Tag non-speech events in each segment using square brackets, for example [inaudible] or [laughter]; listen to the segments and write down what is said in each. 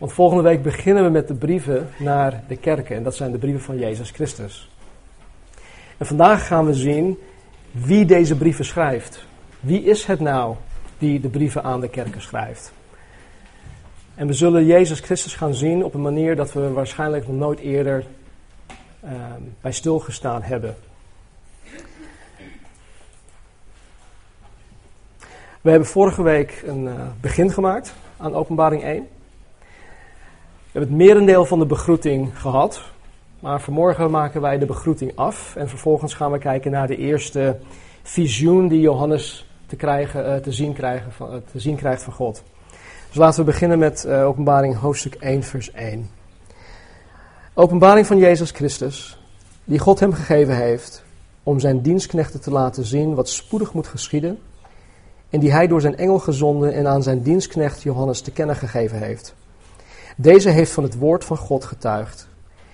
Want volgende week beginnen we met de brieven naar de kerken. En dat zijn de brieven van Jezus Christus. En vandaag gaan we zien wie deze brieven schrijft. Wie is het nou die de brieven aan de kerken schrijft? En we zullen Jezus Christus gaan zien op een manier dat we waarschijnlijk nog nooit eerder uh, bij stilgestaan hebben. We hebben vorige week een uh, begin gemaakt aan Openbaring 1. We hebben het merendeel van de begroeting gehad. Maar vanmorgen maken wij de begroeting af. En vervolgens gaan we kijken naar de eerste visioen die Johannes te, krijgen, uh, te, zien, krijgen uh, te zien krijgt van God. Dus laten we beginnen met uh, openbaring hoofdstuk 1 vers 1. Openbaring van Jezus Christus, die God hem gegeven heeft om zijn dienstknechten te laten zien wat spoedig moet geschieden. En die hij door zijn engel gezonden en aan zijn dienstknecht Johannes te kennen gegeven heeft. Deze heeft van het woord van God getuigd.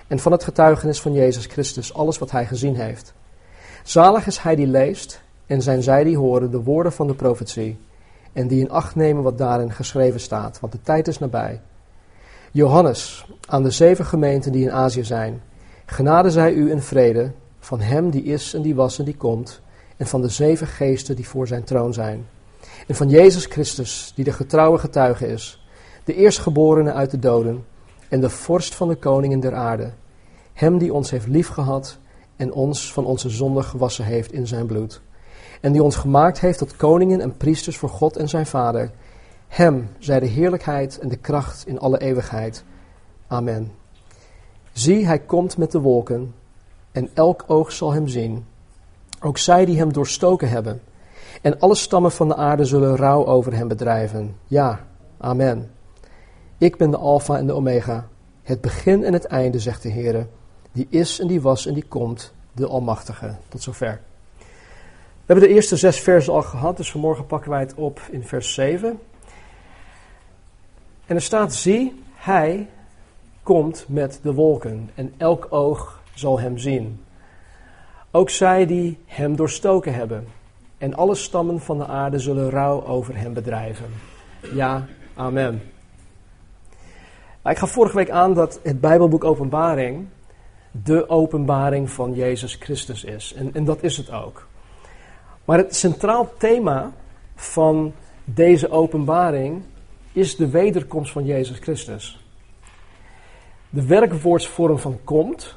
En van het getuigenis van Jezus Christus alles wat hij gezien heeft. Zalig is hij die leest en zijn zij die horen de woorden van de profetie. En die in acht nemen wat daarin geschreven staat, want de tijd is nabij. Johannes, aan de zeven gemeenten die in Azië zijn. Genade zij u in vrede, van hem die is en die was en die komt, en van de zeven geesten die voor zijn troon zijn. En van Jezus Christus, die de getrouwe getuige is, de eerstgeborene uit de doden, en de vorst van de koningen der aarde. Hem die ons heeft liefgehad en ons van onze zonde gewassen heeft in zijn bloed. En die ons gemaakt heeft tot koningen en priesters voor God en zijn Vader. Hem zij de heerlijkheid en de kracht in alle eeuwigheid. Amen. Zie, hij komt met de wolken, en elk oog zal hem zien. Ook zij die hem doorstoken hebben. En alle stammen van de aarde zullen rouw over hem bedrijven. Ja, amen. Ik ben de Alpha en de Omega, het begin en het einde, zegt de Heer, die is en die was en die komt, de Almachtige. Tot zover. We hebben de eerste zes versen al gehad, dus vanmorgen pakken wij het op in vers 7. En er staat, zie, hij komt met de wolken en elk oog zal hem zien. Ook zij die hem doorstoken hebben. En alle stammen van de aarde zullen rouw over hem bedrijven. Ja, amen. Ik gaf vorige week aan dat het Bijbelboek Openbaring de openbaring van Jezus Christus is. En, en dat is het ook. Maar het centraal thema van deze openbaring is de wederkomst van Jezus Christus. De werkwoordsvorm van komt,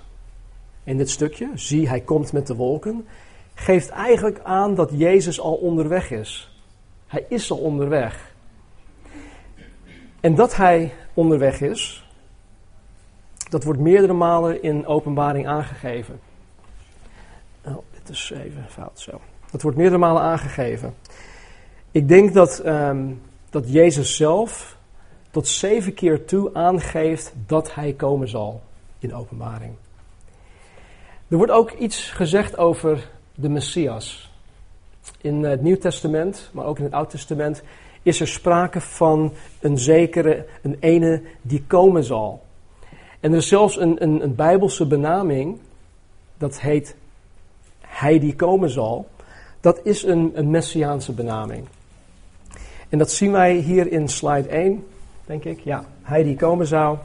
in dit stukje, zie hij komt met de wolken, geeft eigenlijk aan dat Jezus al onderweg is. Hij is al onderweg. En dat hij onderweg is, dat wordt meerdere malen in openbaring aangegeven. Oh, dit is even fout zo. Dat wordt meerdere malen aangegeven. Ik denk dat, um, dat Jezus zelf tot zeven keer toe aangeeft dat hij komen zal in openbaring. Er wordt ook iets gezegd over de Messias. In het Nieuw Testament, maar ook in het Oud Testament, is er sprake van een zekere, een ene die komen zal. En er is zelfs een, een, een bijbelse benaming, dat heet Hij die komen zal. Dat is een, een messiaanse benaming. En dat zien wij hier in slide 1, denk ik. Ja, Hij die komen zou.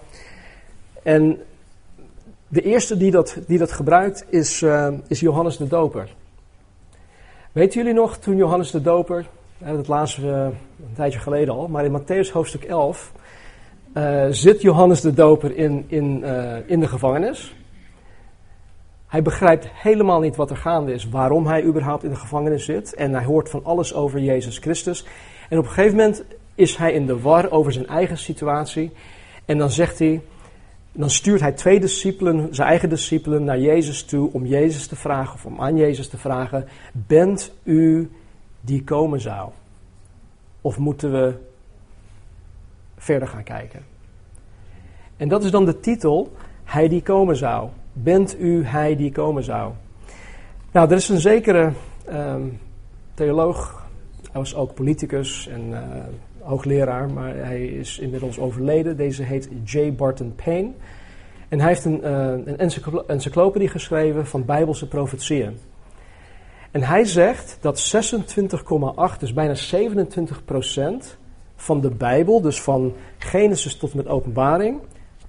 En de eerste die dat, die dat gebruikt is, uh, is Johannes de Doper. Weten jullie nog toen Johannes de Doper dat lazen we een tijdje geleden al. Maar in Matthäus hoofdstuk 11 uh, zit Johannes de Doper in, in, uh, in de gevangenis. Hij begrijpt helemaal niet wat er gaande is, waarom hij überhaupt in de gevangenis zit. En hij hoort van alles over Jezus Christus. En op een gegeven moment is hij in de war over zijn eigen situatie. En dan zegt hij, dan stuurt hij twee discipelen, zijn eigen discipelen, naar Jezus toe om Jezus te vragen, of om aan Jezus te vragen: Bent u die komen zou? Of moeten we verder gaan kijken? En dat is dan de titel, Hij die komen zou. Bent u Hij die komen zou? Nou, er is een zekere um, theoloog, hij was ook politicus en uh, hoogleraar, maar hij is inmiddels overleden. Deze heet J. Barton Payne. En hij heeft een, uh, een encyclopedie geschreven van Bijbelse profetieën. En hij zegt dat 26,8, dus bijna 27 procent van de Bijbel, dus van Genesis tot en met Openbaring,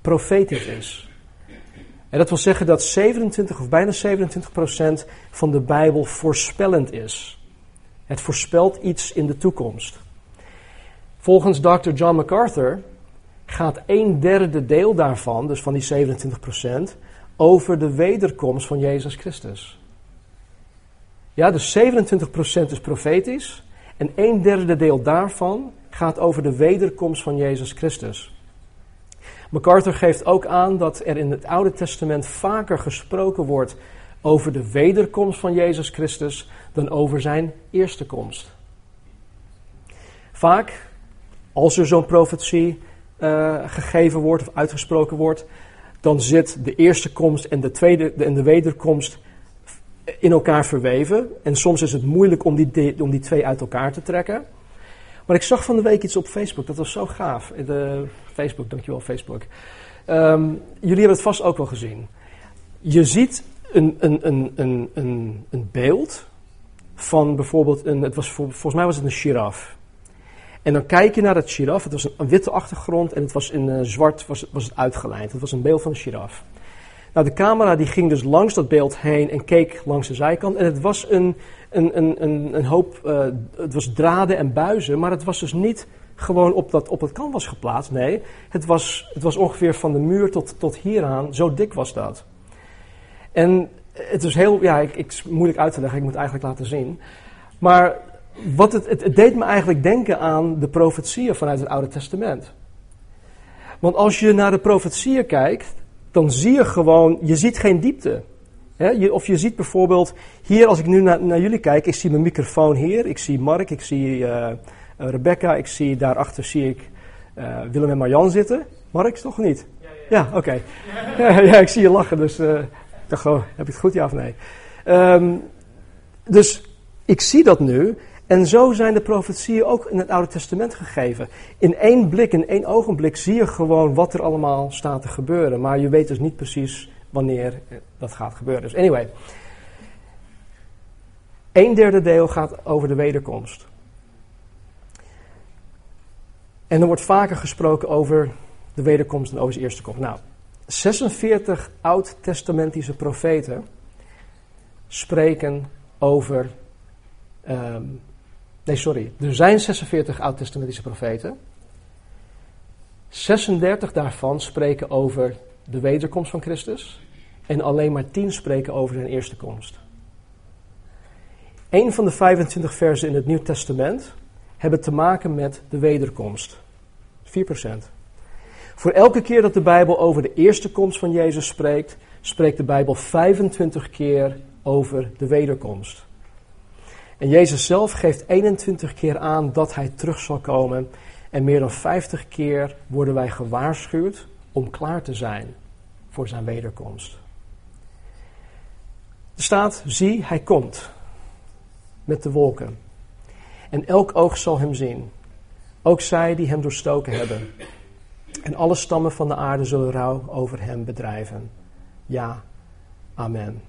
profetisch is. En dat wil zeggen dat 27 of bijna 27 procent van de Bijbel voorspellend is. Het voorspelt iets in de toekomst. Volgens Dr. John MacArthur gaat een derde deel daarvan, dus van die 27 procent, over de wederkomst van Jezus Christus. Ja, dus 27% is profetisch en een derde deel daarvan gaat over de wederkomst van Jezus Christus. MacArthur geeft ook aan dat er in het Oude Testament vaker gesproken wordt over de wederkomst van Jezus Christus dan over zijn eerste komst. Vaak, als er zo'n profetie uh, gegeven wordt of uitgesproken wordt, dan zit de eerste komst en de, tweede, en de wederkomst in elkaar verweven. En soms is het moeilijk om die, om die twee uit elkaar te trekken. Maar ik zag van de week iets op Facebook, dat was zo gaaf. De, Facebook, dankjewel Facebook. Um, jullie hebben het vast ook wel gezien. Je ziet een, een, een, een, een, een beeld van bijvoorbeeld, een, het was, volgens mij was het een giraf. En dan kijk je naar dat giraf, het was een, witte achtergrond en het was in uh, zwart was, was het uitgelijnd. Het was een beeld van een giraf. Nou, de camera die ging dus langs dat beeld heen en keek langs de zijkant. En het was een, een, een, een, hoop, uh, het was draden en buizen, maar het was dus niet gewoon op dat, op dat canvas geplaatst. Nee, het was, het was ongeveer van de muur tot, tot hieraan, zo dik was dat. En het is heel, ja, ik, ik, moeilijk uit te leggen, ik moet het eigenlijk laten zien. Maar wat het, het, het deed me eigenlijk denken aan de profetieën vanuit het Oude Testament. Want als je naar de profetieën kijkt, dan zie je gewoon, je ziet geen diepte. je, of je ziet bijvoorbeeld, hier als ik nu naar, naar, jullie kijk, ik zie mijn microfoon hier, ik zie Mark, ik zie uh, Rebecca, ik zie daarachter zie ik uh, Willem en Marjan zitten. Mark, toch niet? Ja, ja, ja. oké. [laughs] Okay. ja, ik zie je lachen, dus uh, ik dacht gewoon, heb ik het goed, ja of nee? Um, dus ik zie dat nu en zo zijn de profetieën ook in het Oude Testament gegeven. In één blik, in één ogenblik zie je gewoon wat er allemaal staat te gebeuren. Maar je weet dus niet precies wanneer dat gaat gebeuren. Dus anyway. Een derde deel gaat over de wederkomst. En er wordt vaker gesproken over de wederkomst en over zijn eerste komst. Nou, 46 oud-testamentische profeten spreken over um, Nee, sorry. Er zijn 46 oud-testamentische profeten. 36 daarvan spreken over de wederkomst van Christus. En alleen maar 10 spreken over zijn eerste komst. Een van de 25 versen in het Nieuw Testament hebben te maken met de wederkomst. 4%. Voor elke keer dat de Bijbel over de eerste komst van Jezus spreekt, spreekt de Bijbel 25 keer over de wederkomst. En Jezus zelf geeft 21 keer aan dat hij terug zal komen. En meer dan 50 keer worden wij gewaarschuwd om klaar te zijn voor zijn wederkomst. Er staat, zie, hij komt met de wolken. En elk oog zal hem zien. Ook zij die hem doorstoken hebben. En alle stammen van de aarde zullen rouw over hem bedrijven. Ja, amen.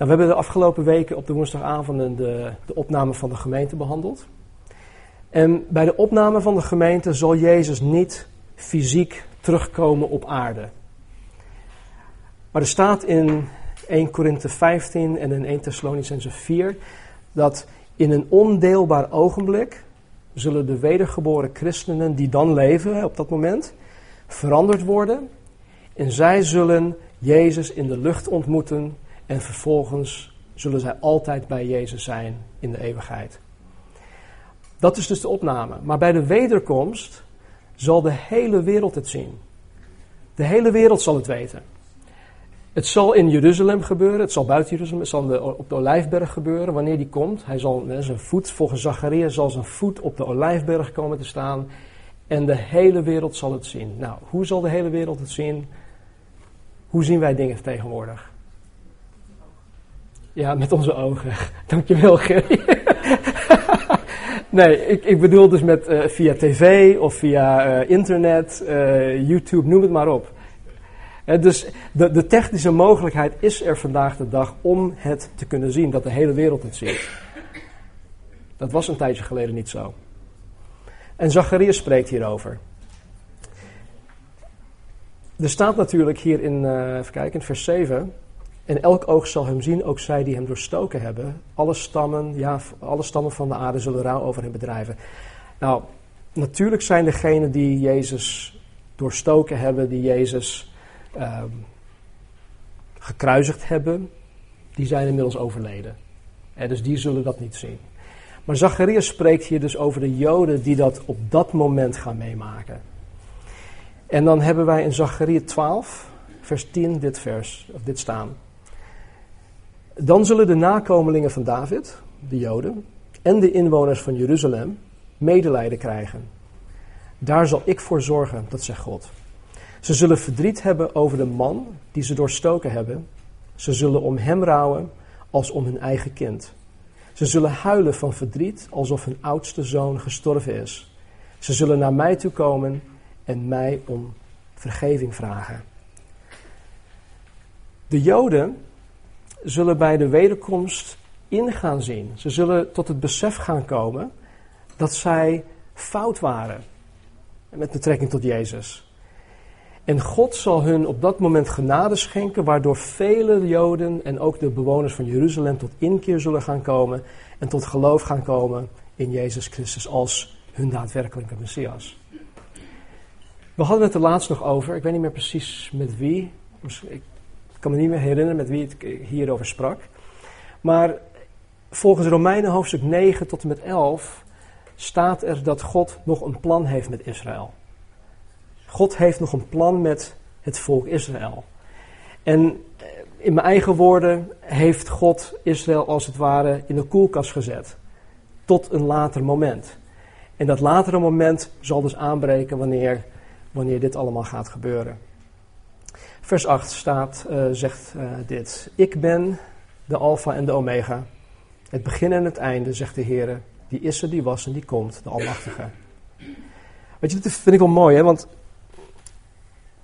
Nou, we hebben de afgelopen weken op de woensdagavond de, de opname van de gemeente behandeld. En bij de opname van de gemeente zal Jezus niet fysiek terugkomen op aarde. Maar er staat in 1 Korinthe 15 en in 1 Thessalonicense 4 dat in een ondeelbaar ogenblik zullen de wedergeboren christenen die dan leven op dat moment veranderd worden. En zij zullen Jezus in de lucht ontmoeten en vervolgens zullen zij altijd bij Jezus zijn in de eeuwigheid. Dat is dus de opname. Maar bij de wederkomst zal de hele wereld het zien. De hele wereld zal het weten. Het zal in Jeruzalem gebeuren, het zal buiten Jeruzalem, het zal op de Olijfberg gebeuren wanneer die komt. Hij zal zijn voet, volgens Zachariah, zal zijn voet op de Olijfberg komen te staan. En de hele wereld zal het zien. Nou, hoe zal de hele wereld het zien? Hoe zien wij dingen tegenwoordig? Ja, met onze ogen. Dankjewel, Gerry. nee, ik, ik, bedoel dus met uh, via tv of via uh, internet, uh, YouTube, noem het maar op. dus de, de, technische mogelijkheid is er vandaag de dag om het te kunnen zien, dat de hele wereld het ziet. Dat was een tijdje geleden niet zo. En Zacharias spreekt hierover. Er staat natuurlijk hier in, even kijken, in vers 7. En elk oog zal hem zien, ook zij die hem doorstoken hebben. Alle stammen, ja, alle stammen van de aarde zullen rouw over hem bedrijven. Nou, natuurlijk zijn degenen die Jezus doorstoken hebben, die Jezus uh, gekruisigd hebben, die zijn inmiddels overleden. En dus die zullen dat niet zien. Maar Zacharias spreekt hier dus over de Joden die dat op dat moment gaan meemaken. En dan hebben wij in Zachariah 12, vers 10, dit vers, of dit staan. Dan zullen de nakomelingen van David, de Joden, en de inwoners van Jeruzalem medelijden krijgen. Daar zal ik voor zorgen, dat zegt God. Ze zullen verdriet hebben over de man die ze doorstoken hebben. Ze zullen om hem rouwen als om hun eigen kind. Ze zullen huilen van verdriet alsof hun oudste zoon gestorven is. Ze zullen naar mij toe komen en mij om vergeving vragen. De Joden zullen bij de wederkomst ingaan zien. Ze zullen tot het besef gaan komen dat zij fout waren met betrekking tot Jezus. En God zal hun op dat moment genade schenken, waardoor vele Joden en ook de bewoners van Jeruzalem tot inkeer zullen gaan komen en tot geloof gaan komen in Jezus Christus als hun daadwerkelijke Messias. We hadden het er laatst nog over, ik weet niet meer precies met wie, ik kan me niet meer herinneren met wie ik hierover sprak. Maar volgens Romeinen hoofdstuk 9 tot en met 11 staat er dat God nog een plan heeft met Israël. God heeft nog een plan met het volk Israël. En eh, in mijn eigen woorden heeft God Israël als het ware in de koelkast gezet. Tot een later moment. En dat latere moment zal dus aanbreken wanneer, wanneer dit allemaal gaat gebeuren. Vers 8 staat, uh, zegt uh, dit. Ik ben de Alpha en de Omega. Het begin en het einde, zegt de Heer. Die is er, die was en die komt, de Almachtige. Weet je, dit vind ik wel mooi, hè? want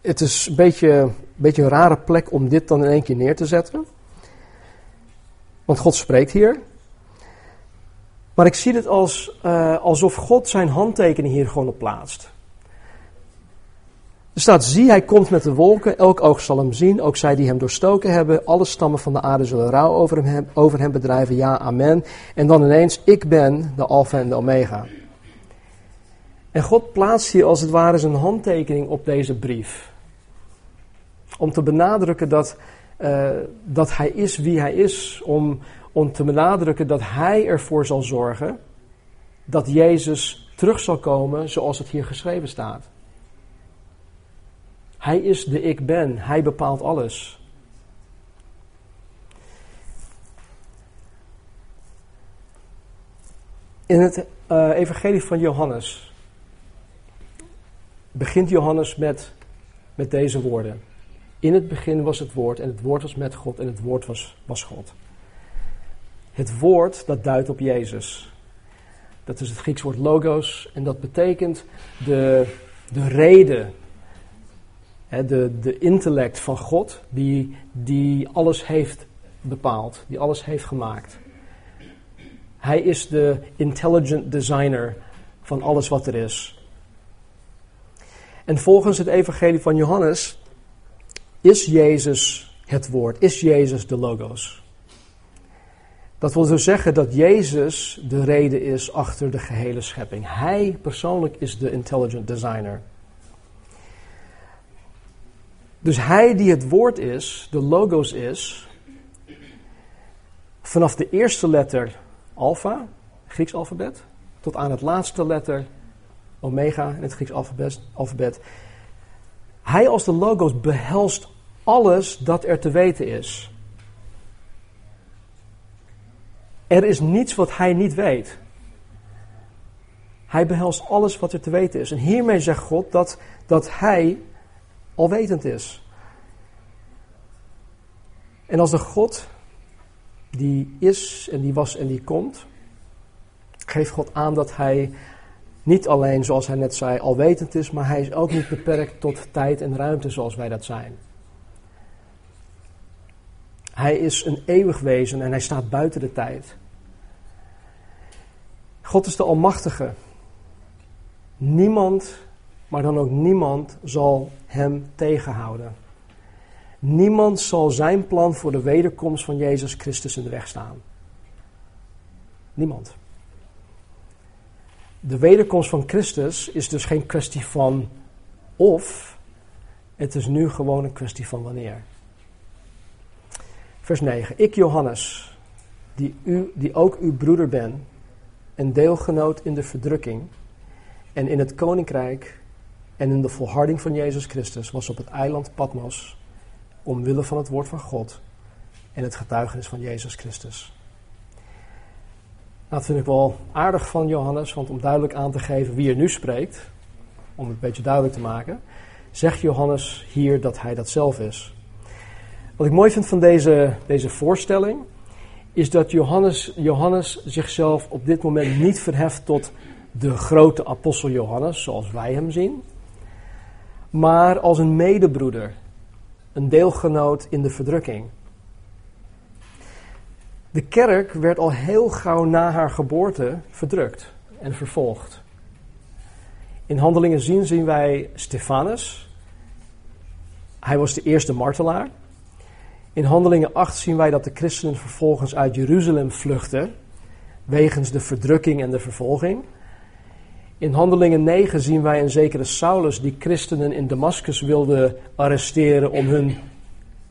het is een beetje, een beetje een rare plek om dit dan in één keer neer te zetten. Want God spreekt hier. Maar ik zie het als, uh, alsof God zijn handtekening hier gewoon op plaatst. Er staat, zie hij komt met de wolken, elk oog zal hem zien, ook zij die hem doorstoken hebben, alle stammen van de aarde zullen rouw over hem, over hem bedrijven, ja, amen. En dan ineens, ik ben de alfa en de omega. En God plaatst hier als het ware zijn handtekening op deze brief. Om te benadrukken dat, uh, dat hij is wie hij is. Om, om te benadrukken dat hij ervoor zal zorgen dat Jezus terug zal komen zoals het hier geschreven staat. Hij is de ik ben. Hij bepaalt alles. In het uh, evangelie van Johannes begint Johannes met, met deze woorden. In het begin was het woord en het woord was met God en het woord was, was God. Het woord dat duidt op Jezus. Dat is het Grieks woord logos en dat betekent de, de reden de, de intellect van God, die, die alles heeft bepaald, die alles heeft gemaakt. Hij is de intelligent designer van alles wat er is. En volgens het evangelie van Johannes is Jezus het woord, is Jezus de logos. Dat wil dus zeggen dat Jezus de reden is achter de gehele schepping. Hij persoonlijk is de intelligent designer. Dus hij die het woord is, de logos is, vanaf de eerste letter alpha, Grieks alfabet, tot aan het laatste letter omega in het Grieks alfabet, alfabet. Hij als de logos behelst alles dat er te weten is. Er is niets wat hij niet weet. Hij behelst alles wat er te weten is. En hiermee zegt God dat, dat hij alwetend is. En als de God die is en die was en die komt, geeft God aan dat hij niet alleen, zoals hij net zei, alwetend is, maar hij is ook niet beperkt tot tijd en ruimte zoals wij dat zijn. Hij is een eeuwig wezen en hij staat buiten de tijd. God is de Almachtige. Niemand, maar dan ook niemand, zal hem tegenhouden. Niemand zal zijn plan voor de wederkomst van Jezus Christus in de weg staan. Niemand. De wederkomst van Christus is dus geen kwestie van of, het is nu gewoon een kwestie van wanneer. Vers 9. Ik, Johannes, die, u, die ook uw broeder ben, en deelgenoot in de verdrukking en in het koninkrijk en in de volharding van Jezus Christus, was op het eiland Patmos omwille van het woord van God en het getuigenis van Jezus Christus. Nou, dat vind ik wel aardig van Johannes, want om duidelijk aan te geven wie er nu spreekt, om het een beetje duidelijk te maken, zegt Johannes hier dat hij dat zelf is. Wat ik mooi vind van deze, deze voorstelling, is dat Johannes, Johannes zichzelf op dit moment niet verheft tot de grote apostel Johannes, zoals wij hem zien, maar als een medebroeder, een deelgenoot in de verdrukking. De kerk werd al heel gauw na haar geboorte verdrukt en vervolgd. In handelingen zien zien wij Stefanus. Hij was de eerste martelaar. In Handelingen 8 zien wij dat de christenen vervolgens uit Jeruzalem vluchten, wegens de verdrukking en de vervolging. In Handelingen 9 zien wij een zekere Saulus die christenen in Damascus wilde arresteren om hun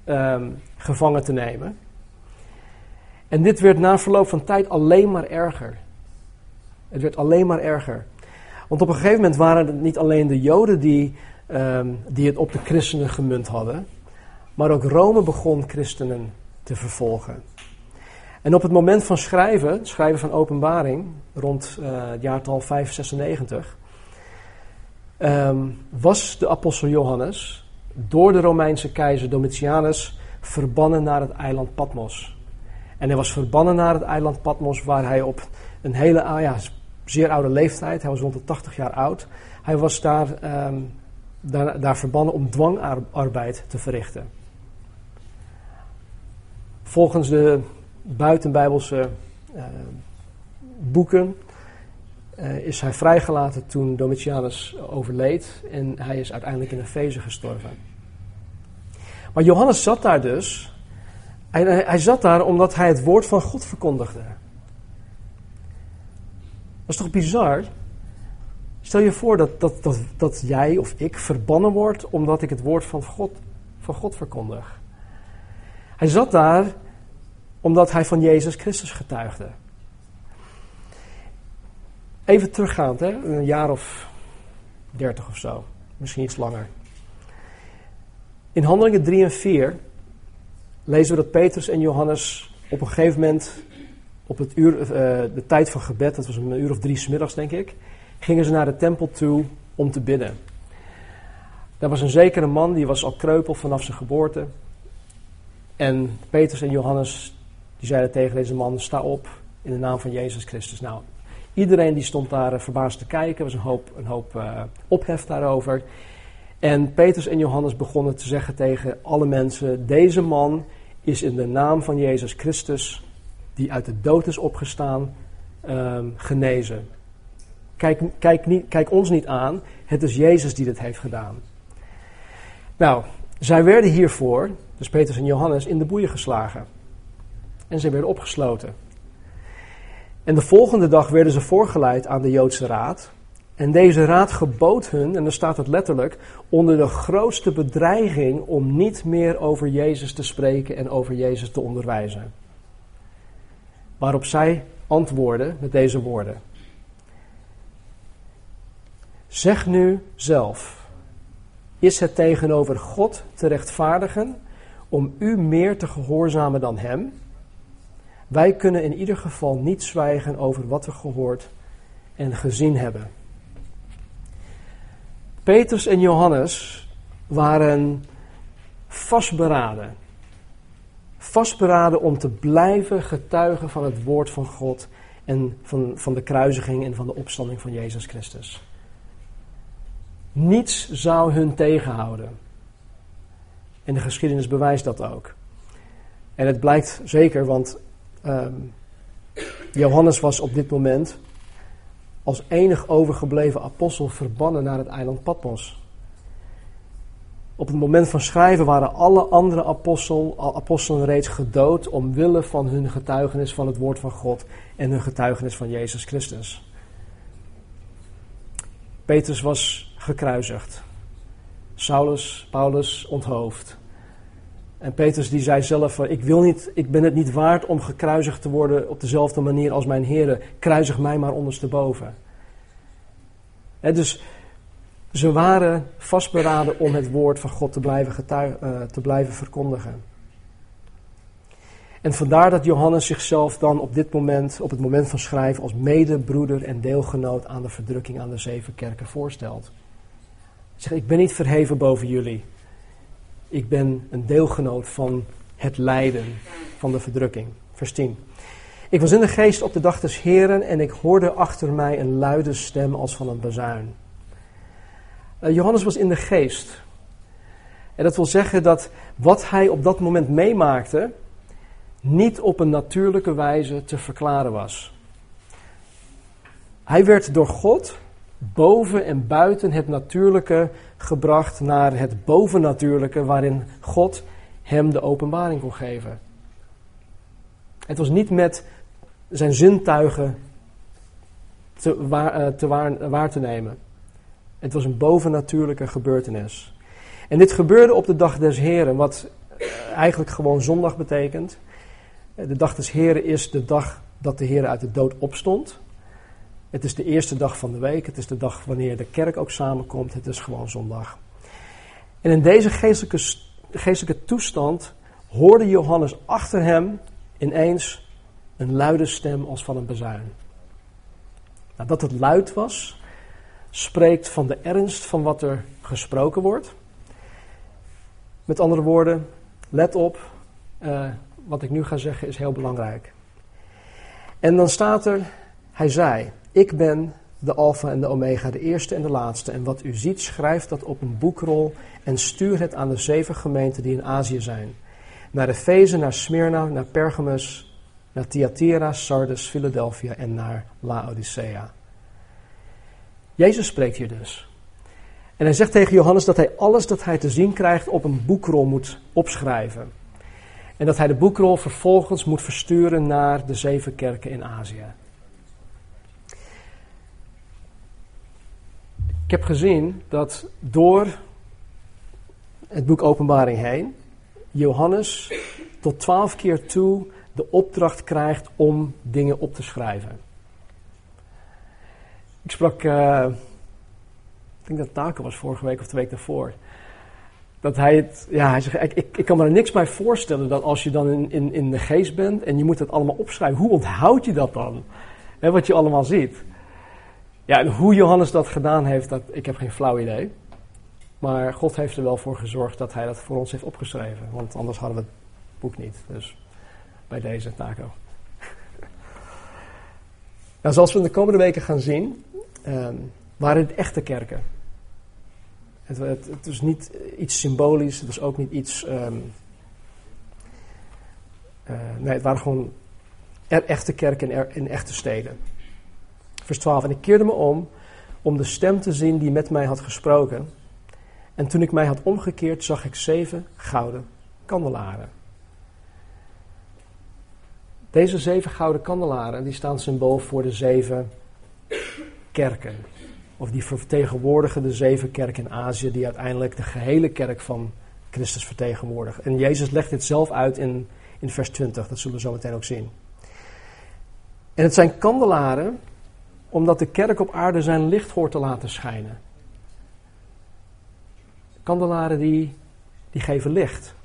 um, gevangen te nemen. En dit werd na verloop van tijd alleen maar erger. Het werd alleen maar erger. Want op een gegeven moment waren het niet alleen de Joden die, um, die het op de christenen gemunt hadden. Maar ook Rome begon christenen te vervolgen. En op het moment van schrijven, schrijven van openbaring, rond uh, het jaartal 596, um, was de apostel Johannes door de Romeinse keizer Domitianus verbannen naar het eiland Patmos. En hij was verbannen naar het eiland Patmos, waar hij op een hele ah ja, zeer oude leeftijd, hij was rond de 80 jaar oud, hij was daar, um, daar, daar verbannen om dwangarbeid te verrichten. Volgens de buitenbijbelse uh, boeken uh, is hij vrijgelaten toen Domitianus overleed en hij is uiteindelijk in Efeze gestorven. Maar Johannes zat daar dus. Hij, hij zat daar omdat hij het woord van God verkondigde. Dat is toch bizar? Stel je voor dat, dat, dat, dat jij of ik verbannen wordt omdat ik het woord van God, van God verkondig. Hij zat daar omdat hij van Jezus Christus getuigde. Even teruggaand, hè? een jaar of dertig of zo, misschien iets langer. In Handelingen 3 en 4 lezen we dat Petrus en Johannes op een gegeven moment, op het uur, uh, de tijd van gebed, dat was een uur of drie smiddags denk ik, gingen ze naar de tempel toe om te bidden. Daar was een zekere man, die was al kreupel vanaf zijn geboorte. En Petrus en Johannes die zeiden tegen deze man: sta op in de naam van Jezus Christus. Nou, iedereen die stond daar uh, verbaasd te kijken, er was een hoop, een hoop uh, ophef daarover. En Petrus en Johannes begonnen te zeggen tegen alle mensen: deze man is in de naam van Jezus Christus, die uit de dood is opgestaan, um, genezen. Kijk, kijk, niet, kijk ons niet aan, het is Jezus die dit heeft gedaan. Nou, zij werden hiervoor dus Petrus en Johannes, in de boeien geslagen. En ze werden opgesloten. En de volgende dag werden ze voorgeleid aan de Joodse raad. En deze raad gebood hun, en dan staat het letterlijk, onder de grootste bedreiging om niet meer over Jezus te spreken en over Jezus te onderwijzen. Waarop zij antwoorden met deze woorden. Zeg nu zelf, is het tegenover God te rechtvaardigen om u meer te gehoorzamen dan hem. Wij kunnen in ieder geval niet zwijgen over wat we gehoord en gezien hebben. Petrus en Johannes waren vastberaden. Vastberaden om te blijven getuigen van het woord van God en van, van de kruisiging en van de opstanding van Jezus Christus. Niets zou hun tegenhouden. En de geschiedenis bewijst dat ook. En het blijkt zeker, want um, Johannes was op dit moment als enig overgebleven apostel verbannen naar het eiland Patmos. Op het moment van schrijven waren alle andere apostel, apostelen reeds gedood omwille van hun getuigenis van het woord van God en hun getuigenis van Jezus Christus. Petrus was gekruisigd. Saulus, Paulus onthoofd. En Petrus die zei zelf, ik, wil niet, ik ben het niet waard om gekruisigd te worden op dezelfde manier als mijn heren. Kruisig mij maar ondersteboven. He, dus ze waren vastberaden om het woord van God te blijven, uh, te blijven verkondigen. En vandaar dat Johannes zichzelf dan op dit moment, op het moment van schrijven, als medebroeder en deelgenoot aan de verdrukking aan de zeven kerken voorstelt. Hij zegt, ik ben niet verheven boven jullie. Ik ben een deelgenoot van het lijden van de verdrukking. Vers 10. Ik was in de geest op de dag des Heren en ik hoorde achter mij een luide stem als van een bazuin. Uh, Johannes was in de geest. En dat wil zeggen dat wat hij op dat moment meemaakte, niet op een natuurlijke wijze te verklaren was. Hij werd door God boven en buiten het natuurlijke gebracht naar het bovennatuurlijke waarin God hem de openbaring kon geven. Het was niet met zijn zintuigen te, waar, eh, te waar, waar te nemen. Het was een bovennatuurlijke gebeurtenis. En dit gebeurde op de dag des Heren, wat eh, eigenlijk gewoon zondag betekent. Eh, de dag des Heren is de dag dat de Heer uit de dood opstond. Het is de eerste dag van de week. Het is de dag wanneer de kerk ook samenkomt. Het is gewoon zondag. En in deze geestelijke, geestelijke toestand hoorde Johannes achter hem ineens een luide stem als van een bezuin. Nou, dat het luid was, spreekt van de ernst van wat er gesproken wordt. Met andere woorden, let op, uh, wat ik nu ga zeggen is heel belangrijk. En dan staat er, hij zei, ik ben de Alpha en de Omega, de eerste en de laatste. En wat u ziet, schrijf dat op een boekrol en stuur het aan de zeven gemeenten die in Azië zijn. Naar Efeze, naar Smyrna, naar Pergamus, naar Thyatira, Sardes, Philadelphia en naar Laodicea. Jezus spreekt hier dus. En hij zegt tegen Johannes dat hij alles dat hij te zien krijgt op een boekrol moet opschrijven. En dat hij de boekrol vervolgens moet versturen naar de zeven kerken in Azië. Ik heb gezien dat door het boek Openbaring heen, Johannes tot twaalf keer toe de opdracht krijgt om dingen op te schrijven. Ik sprak, uh, ik denk dat Taco was vorige week of de week daarvoor. Dat hij het, ja, hij zegt, ik, ik, kan me er niks bij voorstellen dat als je dan in, in, in de geest bent en je moet het allemaal opschrijven, hoe onthoud je dat dan? Wat je allemaal ziet. Ja, hoe Johannes dat gedaan heeft, dat, ik heb geen flauw idee. Maar God heeft er wel voor gezorgd dat hij dat voor ons heeft opgeschreven. Want anders hadden we het boek niet. Dus bij deze taco. [laughs] nou, zoals we in de komende weken gaan zien, um, waren het echte kerken. Het, was niet iets symbolisch, het was ook niet iets. Um, uh, nee, het waren gewoon echte kerken in, in echte steden. Vers 12. En ik keerde me om om de stem te zien die met mij had gesproken. En toen ik mij had omgekeerd, zag ik zeven gouden kandelaren. Deze zeven gouden kandelaren die staan symbool voor de zeven kerken. Of die vertegenwoordigen de zeven kerken in Azië, die uiteindelijk de gehele kerk van Christus vertegenwoordigen. En Jezus legt dit zelf uit in, in vers 20, dat zullen we zo meteen ook zien. En het zijn kandelaren omdat de kerk op aarde zijn licht hoort te laten schijnen. Kandelaren die, die geven licht.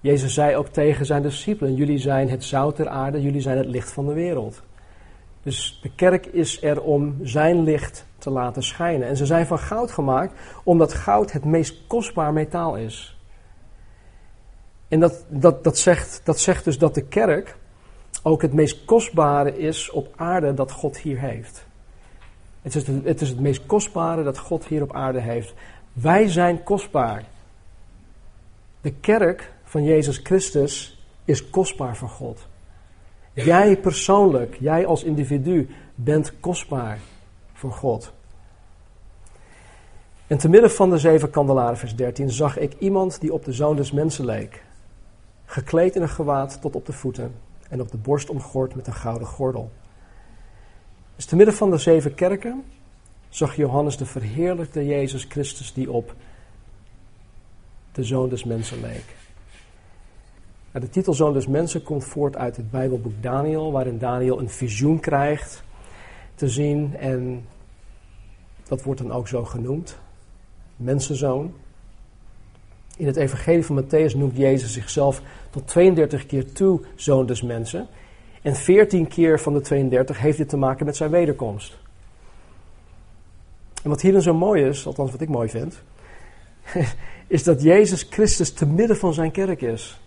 Jezus zei ook tegen zijn discipelen: Jullie zijn het zout der aarde, jullie zijn het licht van de wereld. Dus de kerk is er om zijn licht te laten schijnen. En ze zijn van goud gemaakt, omdat goud het meest kostbaar metaal is. En dat, dat, dat, zegt, dat zegt dus dat de kerk ook het meest kostbare is op aarde dat God hier heeft. Het is het, het is het meest kostbare dat God hier op aarde heeft. Wij zijn kostbaar. De kerk van Jezus Christus is kostbaar voor God. Jij persoonlijk, jij als individu bent kostbaar. voor God. En te midden van de zeven kandelaren, vers 13, zag ik iemand die op de zoon des mensen leek. Gekleed in een gewaad tot op de voeten en op de borst omgord met een gouden gordel. Dus te midden van de zeven kerken zag Johannes de verheerlijkte Jezus Christus die op de zoon des mensen leek. De titel Zoon des Mensen komt voort uit het Bijbelboek Daniel, waarin Daniel een visioen krijgt te zien en dat wordt dan ook zo genoemd, mensenzoon. In het evangelie van Matthäus noemt Jezus zichzelf tot 32 keer toe zoon des mensen. En 14 keer van de 32 heeft dit te maken met zijn wederkomst. En wat hier dan zo mooi is, althans wat ik mooi vind, [laughs] is dat Jezus Christus te midden van zijn kerk is.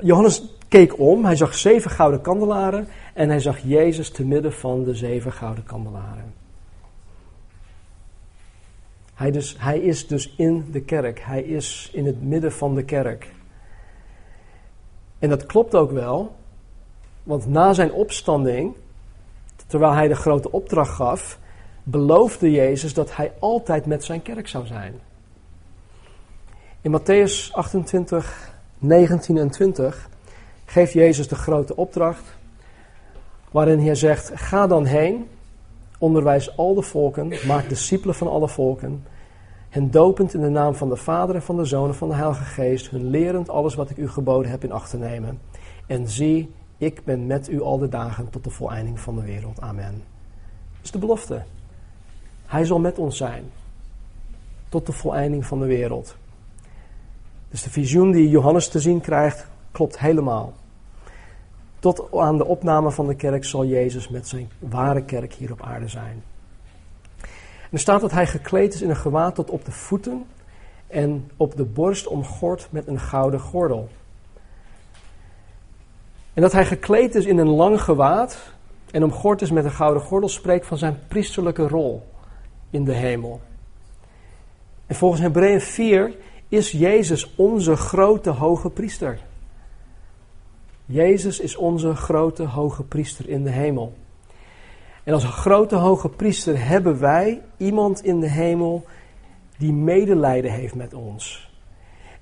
Johannes keek om, hij zag zeven gouden kandelaren en hij zag Jezus te midden van de zeven gouden kandelaren. Hij, dus, hij is dus in de kerk, hij is in het midden van de kerk. En dat klopt ook wel, want na zijn opstanding, terwijl hij de grote opdracht gaf, beloofde Jezus dat hij altijd met zijn kerk zou zijn. In Matthäus 28, 19 en 20 geeft Jezus de grote opdracht, waarin hij zegt: Ga dan heen, onderwijs al de volken, maak discipelen van alle volken, hen dopend in de naam van de Vader en van de Zoon en van de Heilige Geest, hun lerend alles wat ik u geboden heb in acht te nemen. En zie, ik ben met u al de dagen tot de voleinding van de wereld. Amen. Dat is de belofte. Hij zal met ons zijn. Tot de voleinding van de wereld. Dus de visioen die Johannes te zien krijgt, klopt helemaal. Tot aan de opname van de kerk zal Jezus met zijn ware kerk hier op aarde zijn. Er staat dat hij gekleed is in een gewaad tot op de voeten en op de borst omgord met een gouden gordel. En dat hij gekleed is in een lang gewaad en omgord is met een gouden gordel spreekt van zijn priesterlijke rol in de hemel. En volgens Hebreeën 4 is Jezus onze grote hoge priester. Jezus is onze grote hoge priester in de hemel. En als grote hoge priester hebben wij iemand in de hemel die medelijden heeft met ons.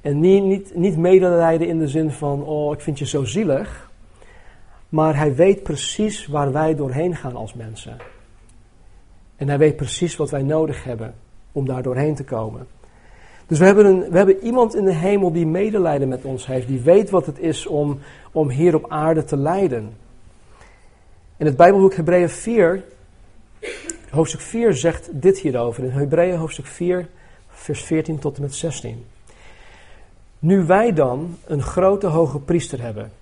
En niet, niet, niet medelijden in de zin van, oh ik vind je zo zielig. Maar hij weet precies waar wij doorheen gaan als mensen. En hij weet precies wat wij nodig hebben om daar doorheen te komen. Dus we hebben, een, we hebben iemand in de hemel die medelijden met ons heeft, die weet wat het is om, om hier op aarde te lijden. In het Bijbelboek Hebreeën 4, hoofdstuk 4 zegt dit hierover. In Hebreeën hoofdstuk 4, vers 14 tot en met 16. Nu wij dan een grote hoge priester hebben,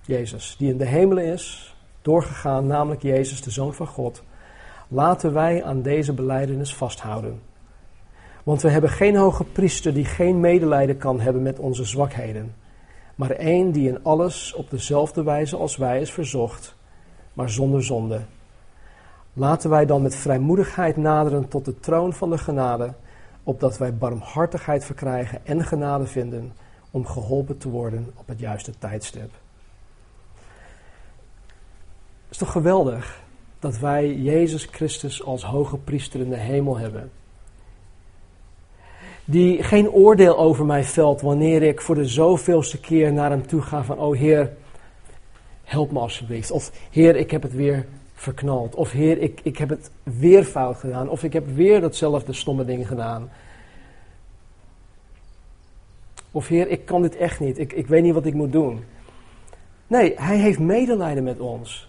Jezus, die in de hemelen is, doorgegaan, namelijk Jezus, de Zoon van God, laten wij aan deze beleidenis vasthouden. Want we hebben geen hoge priester die geen medelijden kan hebben met onze zwakheden, maar één die in alles op dezelfde wijze als wij is verzocht, maar zonder zonde. Laten wij dan met vrijmoedigheid naderen tot de troon van de genade, opdat wij barmhartigheid verkrijgen en genade vinden om geholpen te worden op het juiste tijdstip. Het is toch geweldig dat wij Jezus Christus als hoge priester in de hemel hebben die geen oordeel over mij velt wanneer ik voor de zoveelste keer naar hem toe ga van, oh Heer, help me alsjeblieft. Of Heer, ik heb het weer verknald. Of Heer, ik, ik heb het weer fout gedaan. Of ik heb weer datzelfde stomme ding gedaan. Of Heer, ik kan dit echt niet. Ik, ik weet niet wat ik moet doen. Nee, Hij heeft medelijden met ons.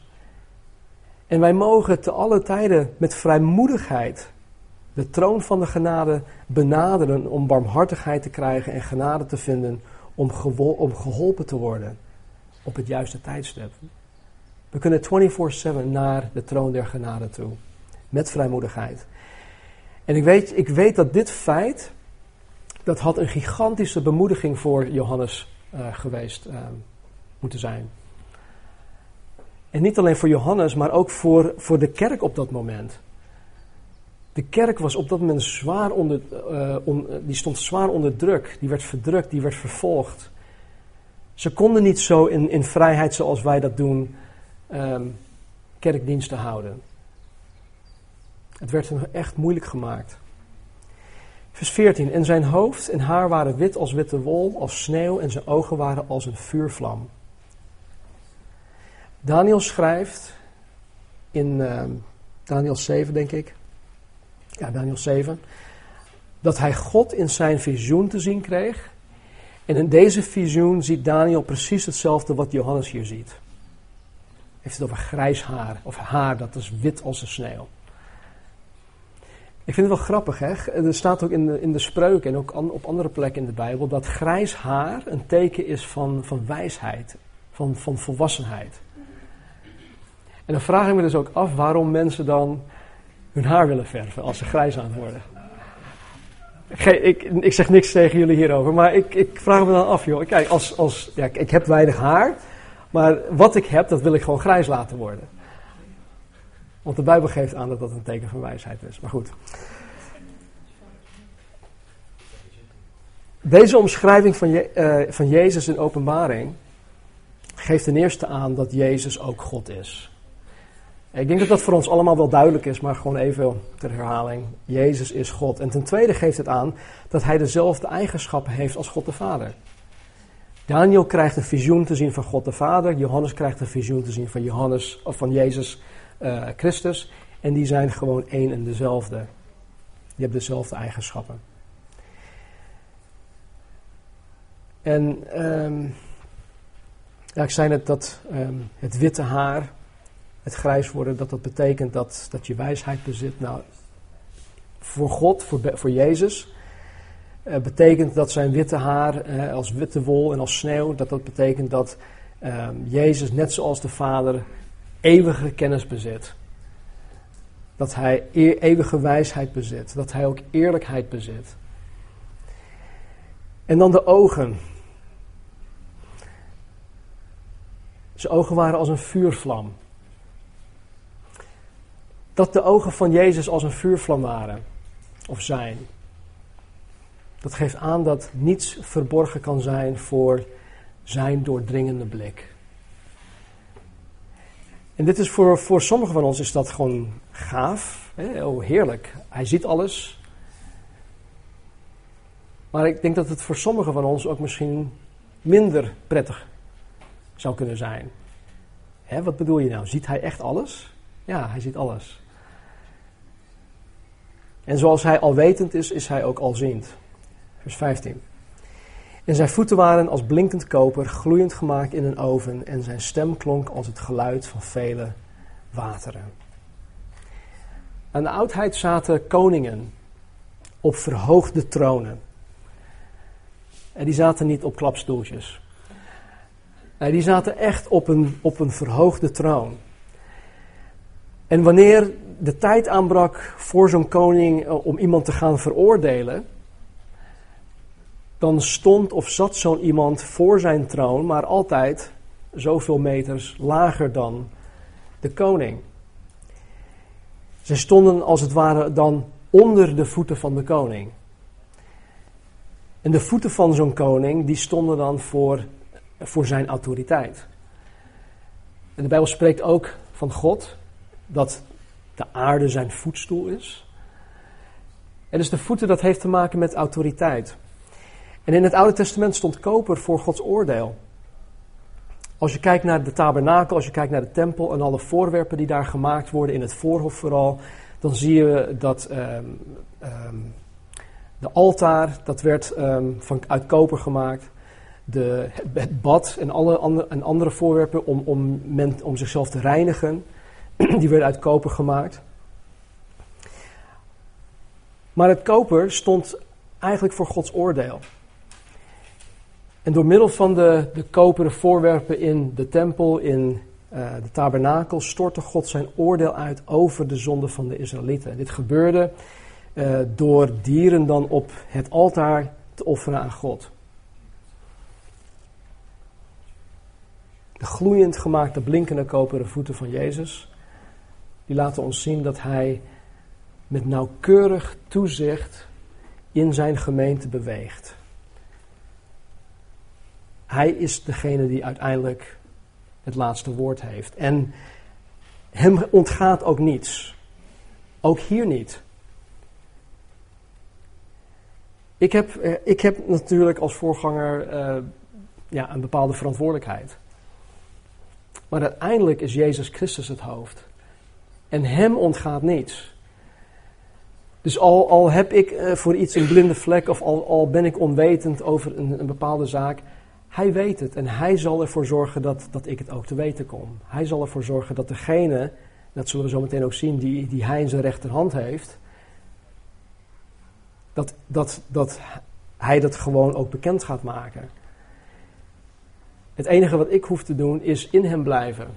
En wij mogen te alle tijden met vrijmoedigheid de troon van de genade benaderen om barmhartigheid te krijgen en genade te vinden om, om geholpen te worden op het juiste tijdstip. We kunnen 24/7 naar de troon der genade toe, met vrijmoedigheid. En ik weet, ik weet dat dit feit, dat had een gigantische bemoediging voor Johannes uh, geweest uh, moeten zijn. En niet alleen voor Johannes, maar ook voor, voor de kerk op dat moment. De kerk was op dat moment zwaar onder, uh, die stond zwaar onder druk. Die werd verdrukt, die werd vervolgd. Ze konden niet zo in, in vrijheid zoals wij dat doen, um, kerkdiensten houden. Het werd hem echt moeilijk gemaakt. Vers 14. En zijn hoofd en haar waren wit als witte wol, als sneeuw, en zijn ogen waren als een vuurvlam. Daniel schrijft in uh, Daniel 7, denk ik. Ja, Daniel 7. Dat hij God in zijn visioen te zien kreeg. En in deze visioen ziet Daniel precies hetzelfde wat Johannes hier ziet. Heeft het over grijs haar, of haar dat is wit als de sneeuw. Ik vind het wel grappig, hè? Er staat ook in de, in de spreuken en ook op andere plekken in de Bijbel dat grijs haar een teken is van, van wijsheid, van, van volwassenheid. En dan vraag ik me dus ook af waarom mensen dan hun haar willen verven als ze grijs aan het Ik, ik, zeg niks tegen jullie hierover, maar ik, ik vraag me dan af, joh. Kijk, als, als, ja, ik heb weinig haar, maar wat ik heb, dat wil ik gewoon grijs laten worden. Want de Bijbel geeft aan dat dat een teken van wijsheid is. Maar goed. Deze omschrijving van, je, uh, van Jezus in openbaring geeft ten eerste aan dat Jezus ook God is. Ik denk dat dat voor ons allemaal wel duidelijk is, maar gewoon even ter herhaling. Jezus is God. En ten tweede geeft het aan dat hij dezelfde eigenschappen heeft als God de Vader. Daniel krijgt een visioen te zien van God de Vader. Johannes krijgt een visioen te zien van, Johannes, of van Jezus uh, Christus. En die zijn gewoon één en dezelfde. Die hebben dezelfde eigenschappen. En um, ja, ik zei net dat um, het witte haar, het grijs worden, dat dat betekent dat, dat je wijsheid bezit. Nou, voor God, voor, voor Jezus, uh, betekent dat zijn witte haar uh, als witte wol en als sneeuw, dat dat betekent dat um, Jezus, net zoals de Vader, eeuwige kennis bezit. Dat hij eeuwige wijsheid bezit. Dat hij ook eerlijkheid bezit. En dan de ogen. Zijn ogen waren als een vuurvlam. Dat de ogen van Jezus als een vuurvlam waren, of zijn. Dat geeft aan dat niets verborgen kan zijn voor zijn doordringende blik. En dit is voor, voor sommigen van ons is dat gewoon gaaf. Oh, heerlijk. Hij ziet alles. Maar ik denk dat het voor sommigen van ons ook misschien minder prettig zou kunnen zijn. Hè, wat bedoel je nou? Ziet hij echt alles? Ja, hij ziet alles. En zoals hij alwetend is, is hij ook alziend. Vers 15. En zijn voeten waren als blinkend koper, gloeiend gemaakt in een oven, en zijn stem klonk als het geluid van vele wateren. Aan de oudheid zaten koningen op verhoogde tronen. En die zaten niet op klapstoeltjes. Die zaten echt op een, op een verhoogde troon. En wanneer de tijd aanbrak voor zo'n koning eh, om iemand te gaan veroordelen, dan stond of zat zo'n iemand voor zijn troon, maar altijd zoveel meters lager dan de koning. Ze stonden als het ware dan onder de voeten van de koning. En de voeten van zo'n koning, die stonden dan voor, voor zijn autoriteit. En de Bijbel spreekt ook van God, dat de aarde zijn voetstoel is. En dus de voeten, dat heeft te maken met autoriteit. En in het Oude Testament stond koper voor Gods oordeel. Als je kijkt naar de tabernakel, als je kijkt naar de tempel en alle voorwerpen die daar gemaakt worden, in het voorhof vooral, dan zie je dat um, de altaar, dat werd um, van, uit koper gemaakt. De, het bad en alle andere, en andere voorwerpen om, om, men, om zichzelf te reinigen, [clears throat] die werden uit koper gemaakt. Maar het koper stond eigenlijk voor Gods oordeel. En door middel van de, de koperen voorwerpen in de tempel, in uh, de tabernakel, stortte God zijn oordeel uit over de zonde van de Israëlieten. Dit gebeurde uh, door dieren dan op het altaar te offeren aan God. De gloeiend gemaakte, blinkende koperen voeten van Jezus, die laten ons zien dat Hij met nauwkeurig toezicht in zijn gemeente beweegt. Hij is degene die uiteindelijk het laatste woord heeft. En hem ontgaat ook niets. Ook hier niet. Ik heb, eh, ik heb natuurlijk als voorganger uh, ja, een bepaalde verantwoordelijkheid. Maar uiteindelijk is Jezus Christus het hoofd. En hem ontgaat niets. Dus al, al heb ik uh, voor iets een blinde vlek of al, al ben ik onwetend over een, een, bepaalde zaak, hij weet het en hij zal ervoor zorgen dat, dat ik het ook te weten kom. Hij zal ervoor zorgen dat degene, dat zullen we zo meteen ook zien, die, die hij in zijn rechterhand heeft, dat, dat, dat hij dat gewoon ook bekend gaat maken. Het enige wat ik hoef te doen is in hem blijven.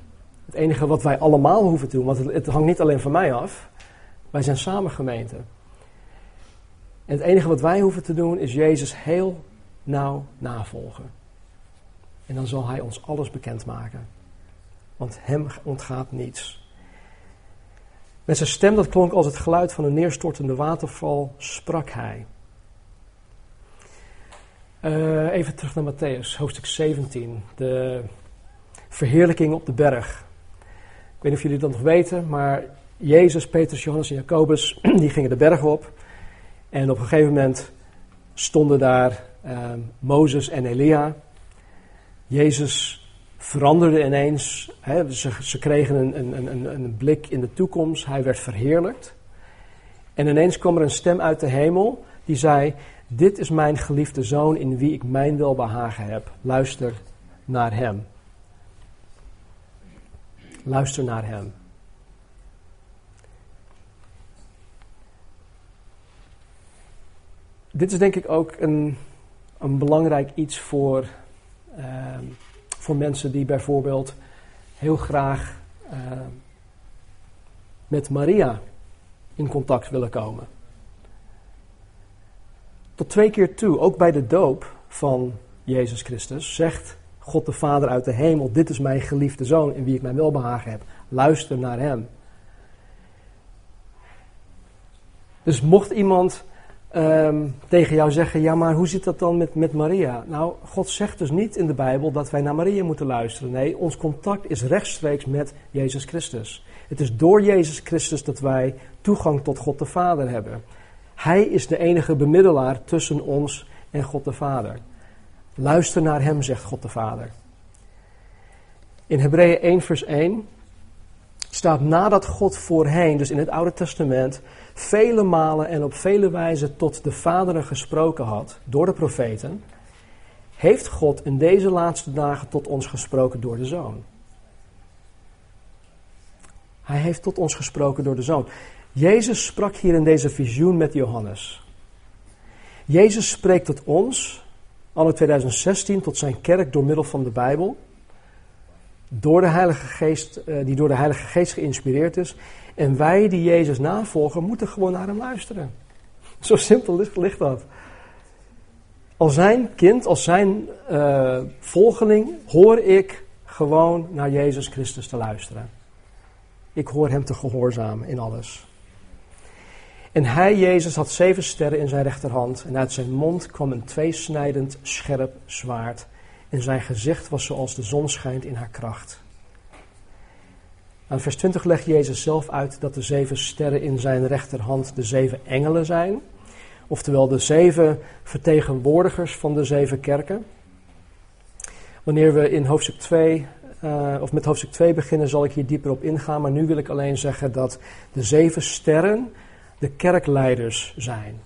Het enige wat wij allemaal hoeven te doen, want het, het hangt niet alleen van mij af. Wij zijn samen gemeente. En het enige wat wij hoeven te doen is Jezus heel nauw navolgen. En dan zal Hij ons alles bekendmaken. Want Hem ontgaat niets. Met zijn stem, dat klonk als het geluid van een neerstortende waterval, sprak Hij. Uh, even terug naar Matthäus, hoofdstuk 17. De verheerlijking op de berg. Ik weet niet of jullie dat nog weten, maar Jezus, Petrus, Johannes en Jacobus, [clears throat] die gingen de berg op. En op een gegeven moment stonden daar uh, Mozes en Elia. Jezus veranderde ineens. Hè, ze, ze, kregen een, een, een, een blik in de toekomst. Hij werd verheerlijkt. En ineens kwam er een stem uit de hemel die zei: Dit is mijn geliefde zoon in wie ik mijn welbehagen heb. Luister naar hem. Luister naar hem. Dit is denk ik ook een, een belangrijk iets voor, uh, voor mensen die bijvoorbeeld heel graag uh, met Maria in contact willen komen. Tot twee keer toe, ook bij de doop van Jezus Christus, zegt God de Vader uit de hemel: Dit is mijn geliefde zoon in wie ik mijn welbehagen heb. Luister naar hem. Dus mocht iemand um, tegen jou zeggen: Ja, maar hoe zit dat dan met, met Maria? Nou, God zegt dus niet in de Bijbel dat wij naar Maria moeten luisteren. Nee, ons contact is rechtstreeks met Jezus Christus. Het is door Jezus Christus dat wij toegang tot God de Vader hebben. Hij is de enige bemiddelaar tussen ons en God de Vader. Luister naar Hem, zegt God de Vader. In Hebreeën 1, vers 1 staat nadat God voorheen, dus in het Oude Testament, vele malen en op vele wijzen tot de vaderen gesproken had door de profeten, heeft God in deze laatste dagen tot ons gesproken door de Zoon. Hij heeft tot ons gesproken door de Zoon. Jezus sprak hier in deze visioen met Johannes. Jezus spreekt tot ons, anno 2016, tot zijn kerk door middel van de Bijbel. Door de Heilige Geest, eh, die door de Heilige Geest geïnspireerd is. En wij die Jezus navolgen, moeten gewoon naar hem luisteren. [laughs] Zo simpel ligt, dat. Als zijn kind, als zijn uh, volgeling, hoor ik gewoon naar Jezus Christus te luisteren. Ik hoor hem te gehoorzamen in alles. En hij, Jezus, had zeven sterren in zijn rechterhand. En uit zijn mond kwam een tweesnijdend, scherp zwaard. En zijn gezicht was zoals de zon schijnt in haar kracht. Aan vers 20 legt Jezus zelf uit dat de zeven sterren in zijn rechterhand de zeven engelen zijn. Oftewel de zeven vertegenwoordigers van de zeven kerken. Wanneer we in hoofdstuk 2, uh, eh, of met hoofdstuk 2 beginnen, zal ik hier dieper op ingaan. Maar nu wil ik alleen zeggen dat de zeven sterren de kerkleiders zijn.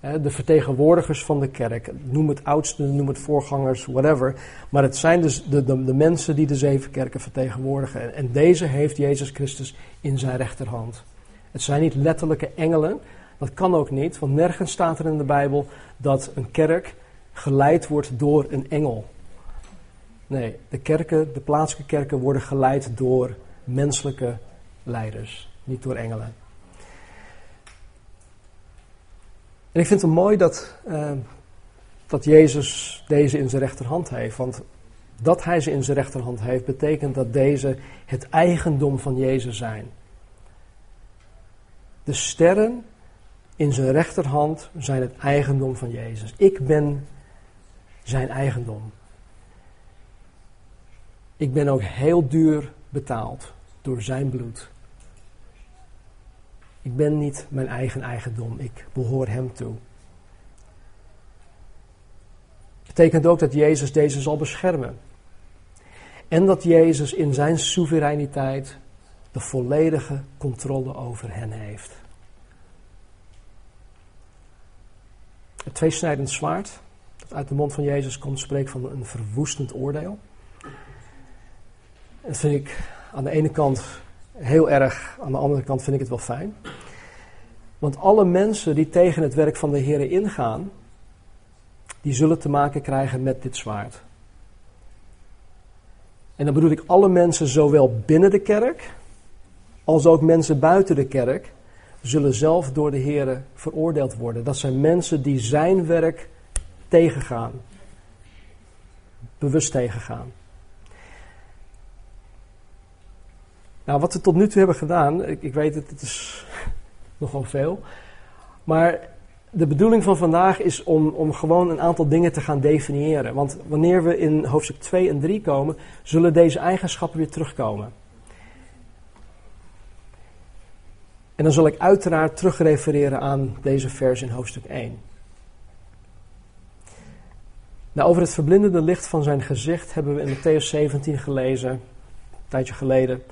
De vertegenwoordigers van de kerk. Noem het oudsten, noem het voorgangers, whatever. Maar het zijn dus de, de, de mensen die de zeven kerken vertegenwoordigen. En deze heeft Jezus Christus in zijn rechterhand. Het zijn niet letterlijke engelen. Dat kan ook niet, want nergens staat er in de Bijbel dat een kerk geleid wordt door een engel. Nee, de kerken, de plaatselijke kerken worden geleid door menselijke leiders, niet door engelen. En ik vind het mooi dat, uh, dat Jezus deze in zijn rechterhand heeft. Want dat hij ze in zijn rechterhand heeft, betekent dat deze het eigendom van Jezus zijn. De sterren in zijn rechterhand zijn het eigendom van Jezus. Ik ben zijn eigendom. Ik ben ook heel duur betaald door zijn bloed. Ik ben niet mijn eigen eigendom, ik behoor Hem toe. Betekent ook dat Jezus deze zal beschermen. En dat Jezus in zijn soevereiniteit de volledige controle over hen heeft. Het tweesnijdend zwaard dat uit de mond van Jezus komt, spreekt van een verwoestend oordeel. Dat vind ik aan de ene kant heel erg, aan de andere kant vind ik het wel fijn. Want alle mensen die tegen het werk van de Heer ingaan, die zullen te maken krijgen met dit zwaard. En dan bedoel ik alle mensen, zowel binnen de kerk, als ook mensen buiten de kerk, zullen zelf door de Heer veroordeeld worden. Dat zijn mensen die zijn werk tegengaan. Bewust tegengaan. Nou, wat we tot nu toe hebben gedaan, ik, ik weet het, het is [laughs] nogal veel. Maar de bedoeling van vandaag is om, om gewoon een aantal dingen te gaan definiëren. Want wanneer we in hoofdstuk 2 en 3 komen, zullen deze eigenschappen weer terugkomen. En dan zal ik uiteraard terugrefereren aan deze vers in hoofdstuk 1. Nou, over het verblindende licht van zijn gezicht hebben we in Matthäus 17 gelezen, een tijdje geleden,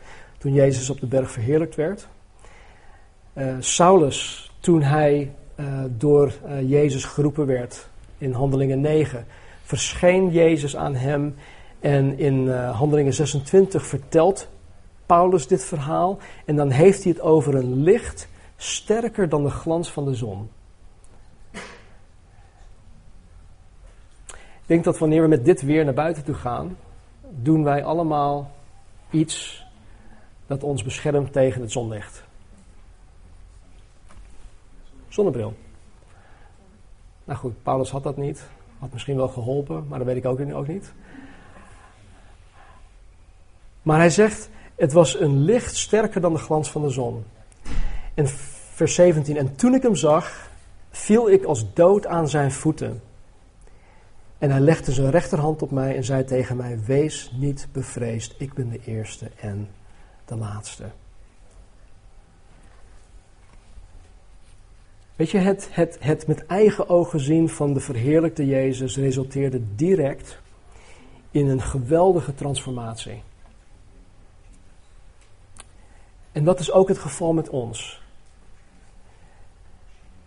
toen Jezus op de berg verheerlijkt werd. Uh, Saulus, toen hij uh, door uh, Jezus geroepen werd in Handelingen 9, verscheen Jezus aan hem en in Handelingen 26 vertelt Paulus dit verhaal en dan heeft hij het over een licht sterker dan de glans van de zon. Ik denk dat wanneer we met dit weer naar buiten toe gaan, doen wij allemaal iets dat ons beschermt tegen het zonlicht. Zonnebril. Nou goed, Paulus had dat niet. Had misschien wel geholpen, maar dat weet ik ook, ook niet. Maar hij zegt, het was een licht sterker dan de glans van de zon. En vers 17, en toen ik hem zag, viel ik als dood aan zijn voeten. En hij legde zijn rechterhand op mij en zei tegen mij: Wees niet bevreesd, ik ben de eerste en de laatste. Weet je, het, het, het met eigen ogen zien van de verheerlijkte Jezus resulteerde direct in een geweldige transformatie. En dat is ook het geval met ons.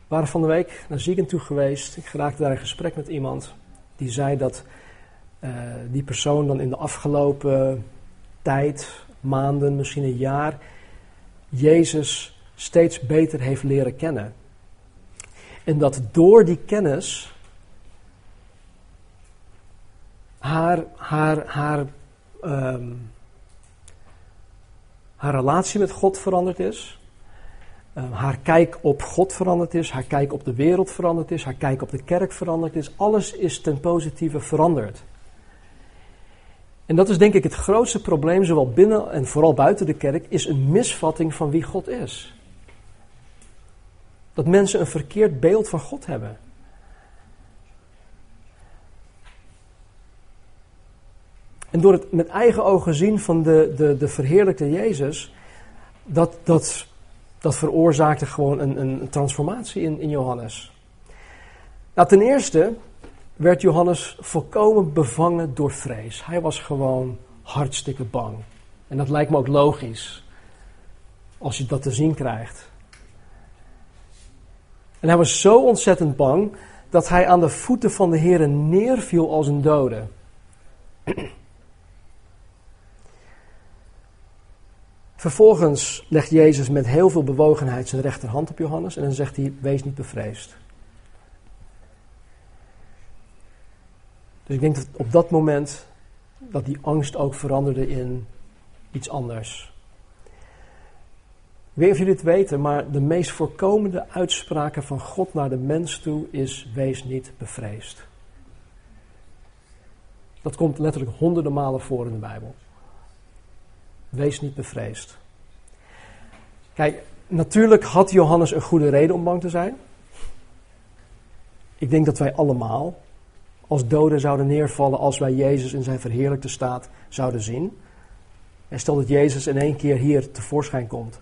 We waren van de week naar Ziegen toe geweest. Ik raakte daar in gesprek met iemand die zei dat uh, die persoon dan in de afgelopen tijd, maanden, misschien een jaar, Jezus steeds beter heeft leren kennen. En dat door die kennis haar, haar, haar, um, haar relatie met God veranderd is. Ehm, haar kijk op God veranderd is, haar kijk op de wereld veranderd is, haar kijk op de kerk veranderd is. Alles is ten positieve veranderd. En dat is denk ik het grootste probleem, zowel binnen en vooral buiten de kerk, is een misvatting van wie God is. Dat mensen een verkeerd beeld van God hebben. En door het met eigen ogen zien van de, de, de verheerlijkte Jezus, dat, dat dat veroorzaakte gewoon een, een transformatie in, in Johannes. Nou, ten eerste werd Johannes volkomen bevangen door vrees. Hij was gewoon hartstikke bang. En dat lijkt me ook logisch, als je dat te zien krijgt. En hij was zo ontzettend bang dat hij aan de voeten van de Heer neerviel als een dode. [clears throat] Vervolgens legt Jezus met heel veel bewogenheid zijn rechterhand op Johannes en dan zegt hij: Wees niet bevreesd. Dus ik denk dat op dat moment dat die angst ook veranderde in iets anders. Ik weet of jullie het weten, maar de meest voorkomende uitspraken van God naar de mens toe is: Wees niet bevreesd. Dat komt letterlijk honderden malen voor in de Bijbel. Wees niet bevreesd. Kijk, natuurlijk had Johannes een goede reden om bang te zijn. Ik denk dat wij allemaal als doden zouden neervallen als wij Jezus in zijn verheerlijkte staat zouden zien. En stel dat Jezus in één keer hier tevoorschijn komt,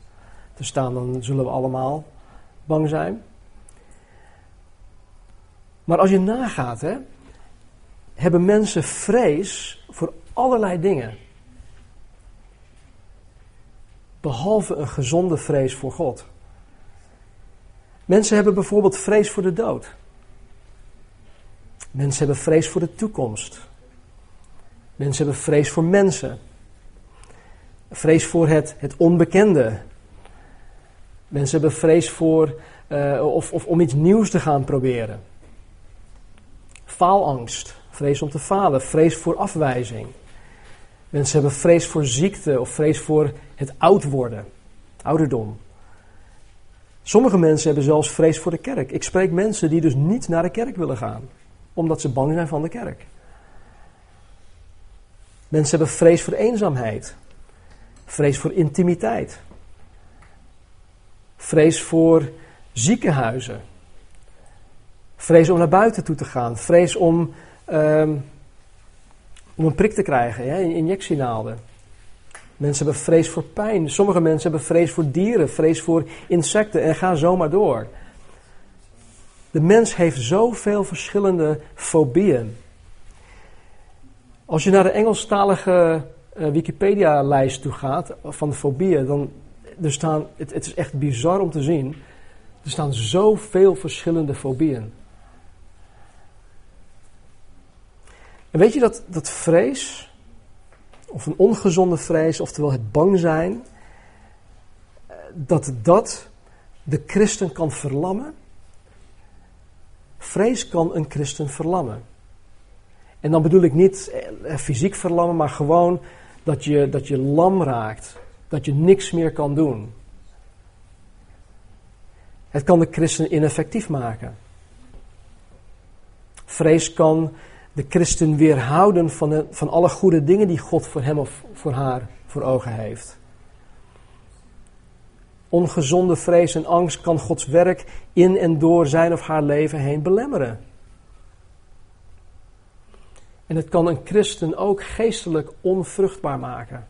te staan, dan zullen we allemaal bang zijn. Maar als je nagaat, hè, hebben mensen vrees voor allerlei dingen. Behalve een gezonde vrees voor God. Mensen hebben bijvoorbeeld vrees voor de dood. Mensen hebben vrees voor de toekomst. Mensen hebben vrees voor mensen. Vrees voor het, het onbekende. Mensen hebben vrees voor uh, of, of om iets nieuws te gaan proberen. Faalangst, vrees om te falen, vrees voor afwijzing. Mensen hebben vrees voor ziekte of vrees voor het oud worden, ouderdom. Sommige mensen hebben zelfs vrees voor de kerk. Ik spreek mensen die dus niet naar de kerk willen gaan, omdat ze bang zijn van de kerk. Mensen hebben vrees voor eenzaamheid, vrees voor intimiteit, vrees voor ziekenhuizen, vrees om naar buiten toe te gaan, vrees om, um, om een prik te krijgen, ja, injectienaalden. Mensen hebben vrees voor pijn. Sommige mensen hebben vrees voor dieren, vrees voor insecten en ga zo maar door. De mens heeft zoveel verschillende fobieën. Als je naar de Engelstalige uh, Wikipedia-lijst toe gaat van fobieën, dan er staan, het, het is echt bizar om te zien. Er staan zoveel verschillende fobieën. En weet je dat, dat vrees of een ongezonde vrees, oftewel het bang zijn, eh, dat dat de christen kan verlammen. Vrees kan een christen verlammen. En dan bedoel ik niet eh, fysiek verlammen, maar gewoon dat je, dat je lam raakt. Dat je niks meer kan doen. Het kan de christen ineffectief maken. Vrees kan de christen weerhouden van, de, van alle goede dingen die God voor hem of voor haar voor ogen heeft. Ongezonde vrees en angst kan Gods werk in en door zijn of haar leven heen belemmeren. En het kan een christen ook geestelijk onvruchtbaar maken.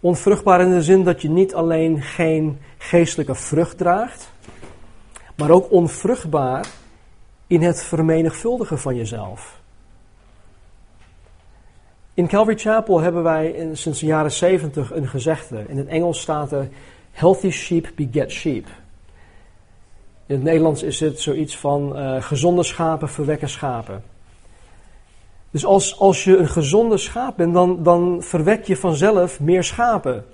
Onvruchtbaar in de zin dat je niet alleen geen geestelijke vrucht draagt, maar ook onvruchtbaar in het vermenigvuldigen van jezelf. In Calvary Chapel hebben wij in, sinds de jaren 70 een gezegde. In het Engels staat er: Healthy sheep beget sheep. In het Nederlands is het zoiets van: uh, gezonde schapen verwekken schapen. Dus als, als je een gezonde schaap bent, dan, dan verwek je vanzelf meer schapen.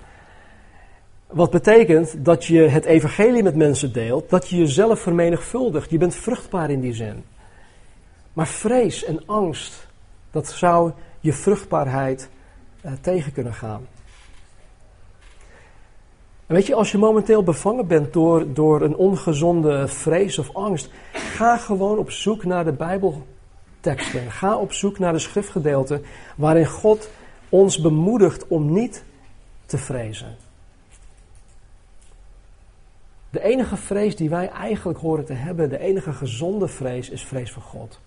Wat betekent dat je het evangelie met mensen deelt, dat je jezelf vermenigvuldigt. Je bent vruchtbaar in die zin. Maar vrees en angst, dat zou je vruchtbaarheid uh, tegen kunnen gaan. En weet je, als je momenteel bevangen bent door, door een ongezonde vrees of angst, ga gewoon op zoek naar de Bijbelteksten. Ga op zoek naar de schriftgedeelten waarin God ons bemoedigt om niet te vrezen. De enige vrees die wij eigenlijk horen te hebben, de enige gezonde vrees, is vrees voor God.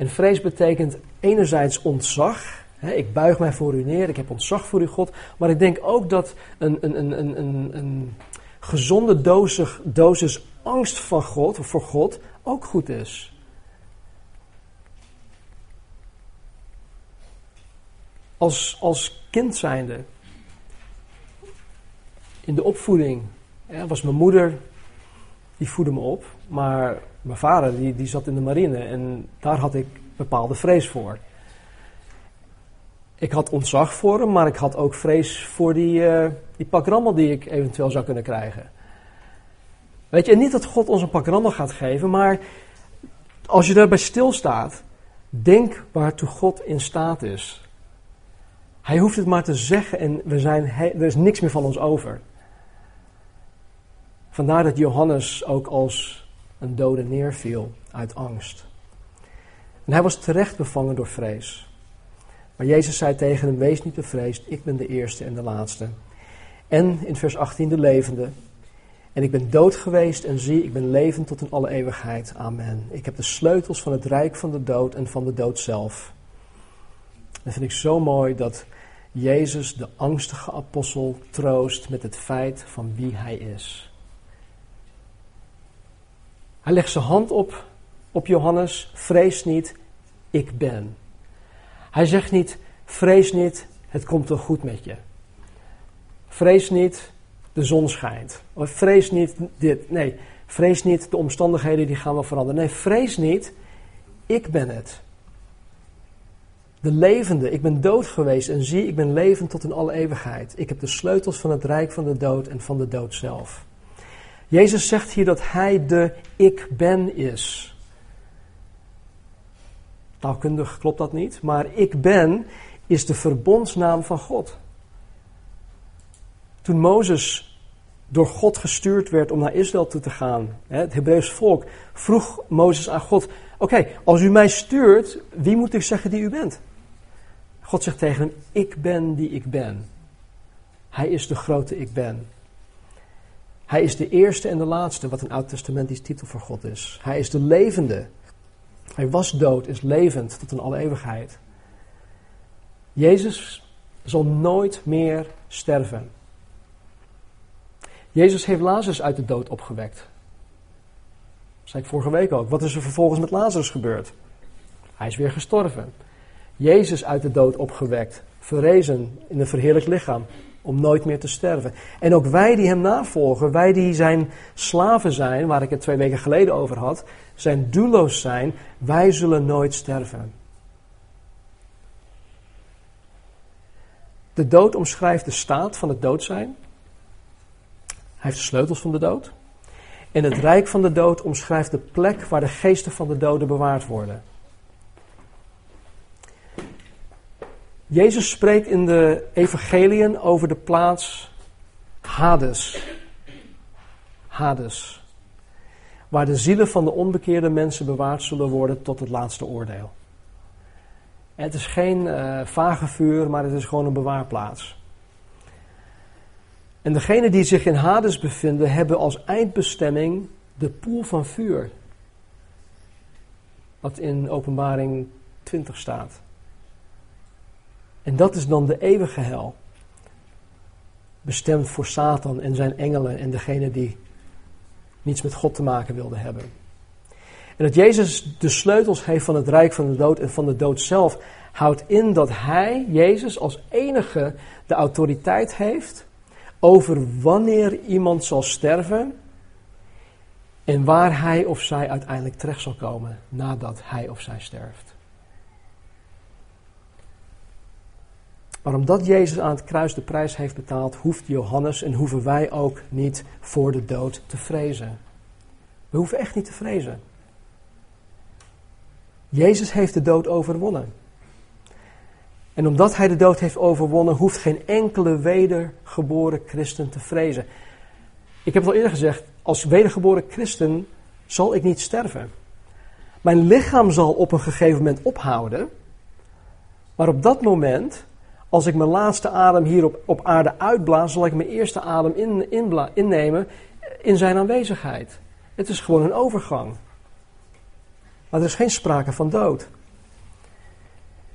En vrees betekent enerzijds ontzag. Ik buig mij voor u neer, ik heb ontzag voor u God. Maar ik denk ook dat een, een, een, een, een gezonde dosis, dosis angst van God, of voor God ook goed is. Als, als kind zijnde, in de opvoeding, was mijn moeder, die voedde me op. Maar mijn vader, die, die zat in de marine en daar had ik bepaalde vrees voor. Ik had ontzag voor hem, maar ik had ook vrees voor die, uh, die pak die ik eventueel zou kunnen krijgen. Weet je, en niet dat God ons een pak rammel gaat geven, maar als je daarbij stilstaat, denk waartoe God in staat is. Hij hoeft het maar te zeggen en we zijn, er is niks meer van ons over. Vandaar dat Johannes ook als een dode neerviel uit angst. En hij was terecht bevangen door vrees. Maar Jezus zei tegen hem: Wees niet bevreesd, ik ben de eerste en de laatste. En in vers 18 de levende. En ik ben dood geweest en zie, ik ben levend tot in alle eeuwigheid. Amen. Ik heb de sleutels van het rijk van de dood en van de dood zelf. Dat vind ik zo mooi dat Jezus de angstige apostel troost met het feit van wie hij is. Hij legt zijn hand op, op Johannes, vrees niet, ik ben. Hij zegt niet, vrees niet, het komt wel goed met je. Vrees niet, de zon schijnt. Of vrees niet dit. Nee, vrees niet, de omstandigheden die gaan wel veranderen. Nee, vrees niet, ik ben het. De levende, ik ben dood geweest en zie, ik ben levend tot in alle eeuwigheid. Ik heb de sleutels van het rijk van de dood en van de dood zelf. Jezus zegt hier dat hij de ik ben is. Taalkundig klopt dat niet, maar ik ben is de verbondsnaam van God. Toen Mozes door God gestuurd werd om naar Israël toe te gaan, het Hebreeuws volk, vroeg Mozes aan God: Oké, als u mij stuurt, wie moet ik zeggen die u bent? God zegt tegen hem: Ik ben die ik ben. Hij is de grote ik ben. Hij is de eerste en de laatste, wat een oud-testamentisch titel voor God is. Hij is de levende. Hij was dood, is levend tot in alle eeuwigheid. Jezus zal nooit meer sterven. Jezus heeft Lazarus uit de dood opgewekt. Dat zei ik vorige week ook. Wat is er vervolgens met Lazarus gebeurd? Hij is weer gestorven. Jezus uit de dood opgewekt, verrezen in een verheerlijk lichaam, om nooit meer te sterven. En ook wij die hem navolgen, wij die zijn slaven zijn, waar ik het twee weken geleden over had, zijn doelloos zijn, wij zullen nooit sterven. De dood omschrijft de staat van het dood zijn. Hij heeft de sleutels van de dood. En het rijk van de dood omschrijft de plek waar de geesten van de doden bewaard worden. Jezus spreekt in de evangeliën over de plaats Hades. Hades. Waar de zielen van de onbekeerde mensen bewaard zullen worden tot het laatste oordeel. Het is geen uh, vage vuur, maar het is gewoon een bewaarplaats. En degenen die zich in Hades bevinden, hebben als eindbestemming de poel van vuur. Wat in Openbaring 20 staat. En dat is dan de eeuwige hel. Bestemd voor Satan en zijn engelen en degenen die niets met God te maken wilden hebben. En dat Jezus de sleutels heeft van het rijk van de dood en van de dood zelf, houdt in dat Hij, Jezus, als enige de autoriteit heeft over wanneer iemand zal sterven en waar hij of zij uiteindelijk terecht zal komen nadat hij of zij sterft. Maar omdat Jezus aan het kruis de prijs heeft betaald, hoeft Johannes en hoeven wij ook niet voor de dood te vrezen. We hoeven echt niet te vrezen. Jezus heeft de dood overwonnen. En omdat hij de dood heeft overwonnen, hoeft geen enkele wedergeboren christen te vrezen. Ik heb het al eerder gezegd, als wedergeboren christen zal ik niet sterven. Mijn lichaam zal op een gegeven moment ophouden, maar op dat moment, als ik mijn laatste adem hier op, op aarde uitblaas, zal ik mijn eerste adem in, innemen in zijn aanwezigheid. Het is gewoon een overgang. Maar er is geen sprake van dood.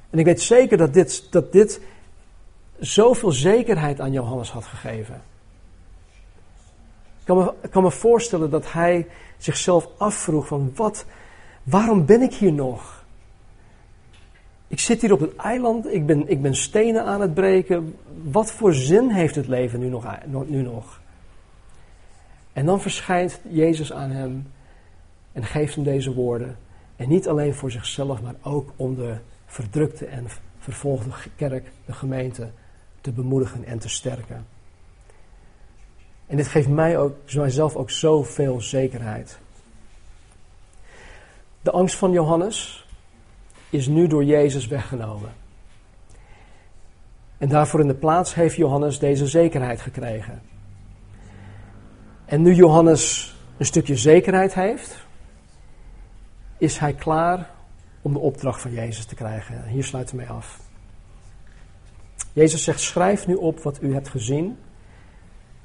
En ik weet zeker dat dit, dat dit zoveel zekerheid aan Johannes had gegeven. Ik kan, me, ik kan me voorstellen dat hij zichzelf afvroeg van wat, waarom ben ik hier nog? Ik zit hier op het eiland, ik ben, ik ben stenen aan het breken. Wat voor zin heeft het leven nu nog, nu nog? En dan verschijnt Jezus aan hem en geeft hem deze woorden. En niet alleen voor zichzelf, maar ook om de verdrukte en vervolgde kerk, de gemeente, te bemoedigen en te sterken. En dit geeft mij ook, mijzelf ook zoveel zekerheid. De angst van Johannes is nu door Jezus weggenomen. En daarvoor in de plaats heeft Johannes deze zekerheid gekregen. En nu Johannes een stukje zekerheid heeft, is hij klaar om de opdracht van Jezus te krijgen. Hier sluiten we mee af. Jezus zegt: Schrijf nu op wat u hebt gezien,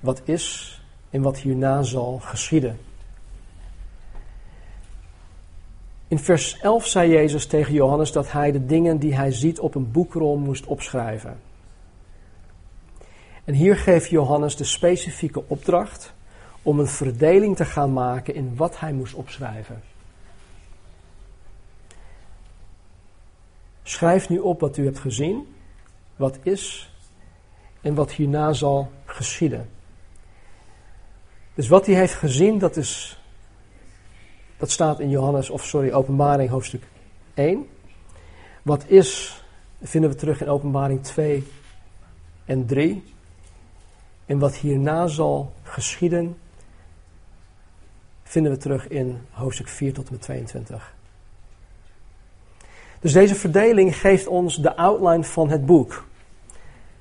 wat is en wat hierna zal geschieden. In vers 11 zei Jezus tegen Johannes dat hij de dingen die hij ziet op een boekrol moest opschrijven. En hier geeft Johannes de specifieke opdracht om een verdeling te gaan maken in wat hij moest opschrijven. Schrijf nu op wat u hebt gezien, wat is en wat hierna zal geschieden. Dus wat hij heeft gezien, dat, is, dat staat in Johannes, of sorry, Openbaring hoofdstuk 1. Wat is, vinden we terug in Openbaring 2 en 3. En wat hierna zal geschieden, vinden we terug in hoofdstuk 4 tot en met 22. Dus deze verdeling geeft ons de outline van het boek.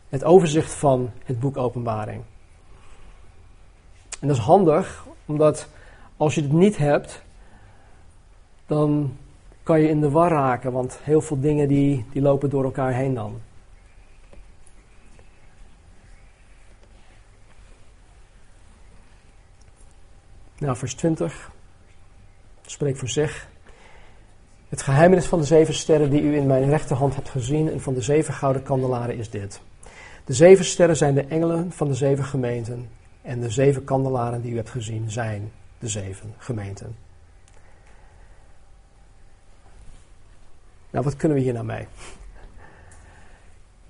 Het overzicht van het boek Openbaring. En dat is handig, omdat als je het niet hebt, dan kan je in de war raken, want heel veel dingen die, die lopen door elkaar heen dan. Nou, vers 20 spreekt voor zich. Het geheimenis van de zeven sterren die u in mijn rechterhand hebt gezien en van de zeven gouden kandelaren is dit. De zeven sterren zijn de engelen van de zeven gemeenten en de zeven kandelaren die u hebt gezien zijn de zeven gemeenten. Nou, wat kunnen we hier nou mee?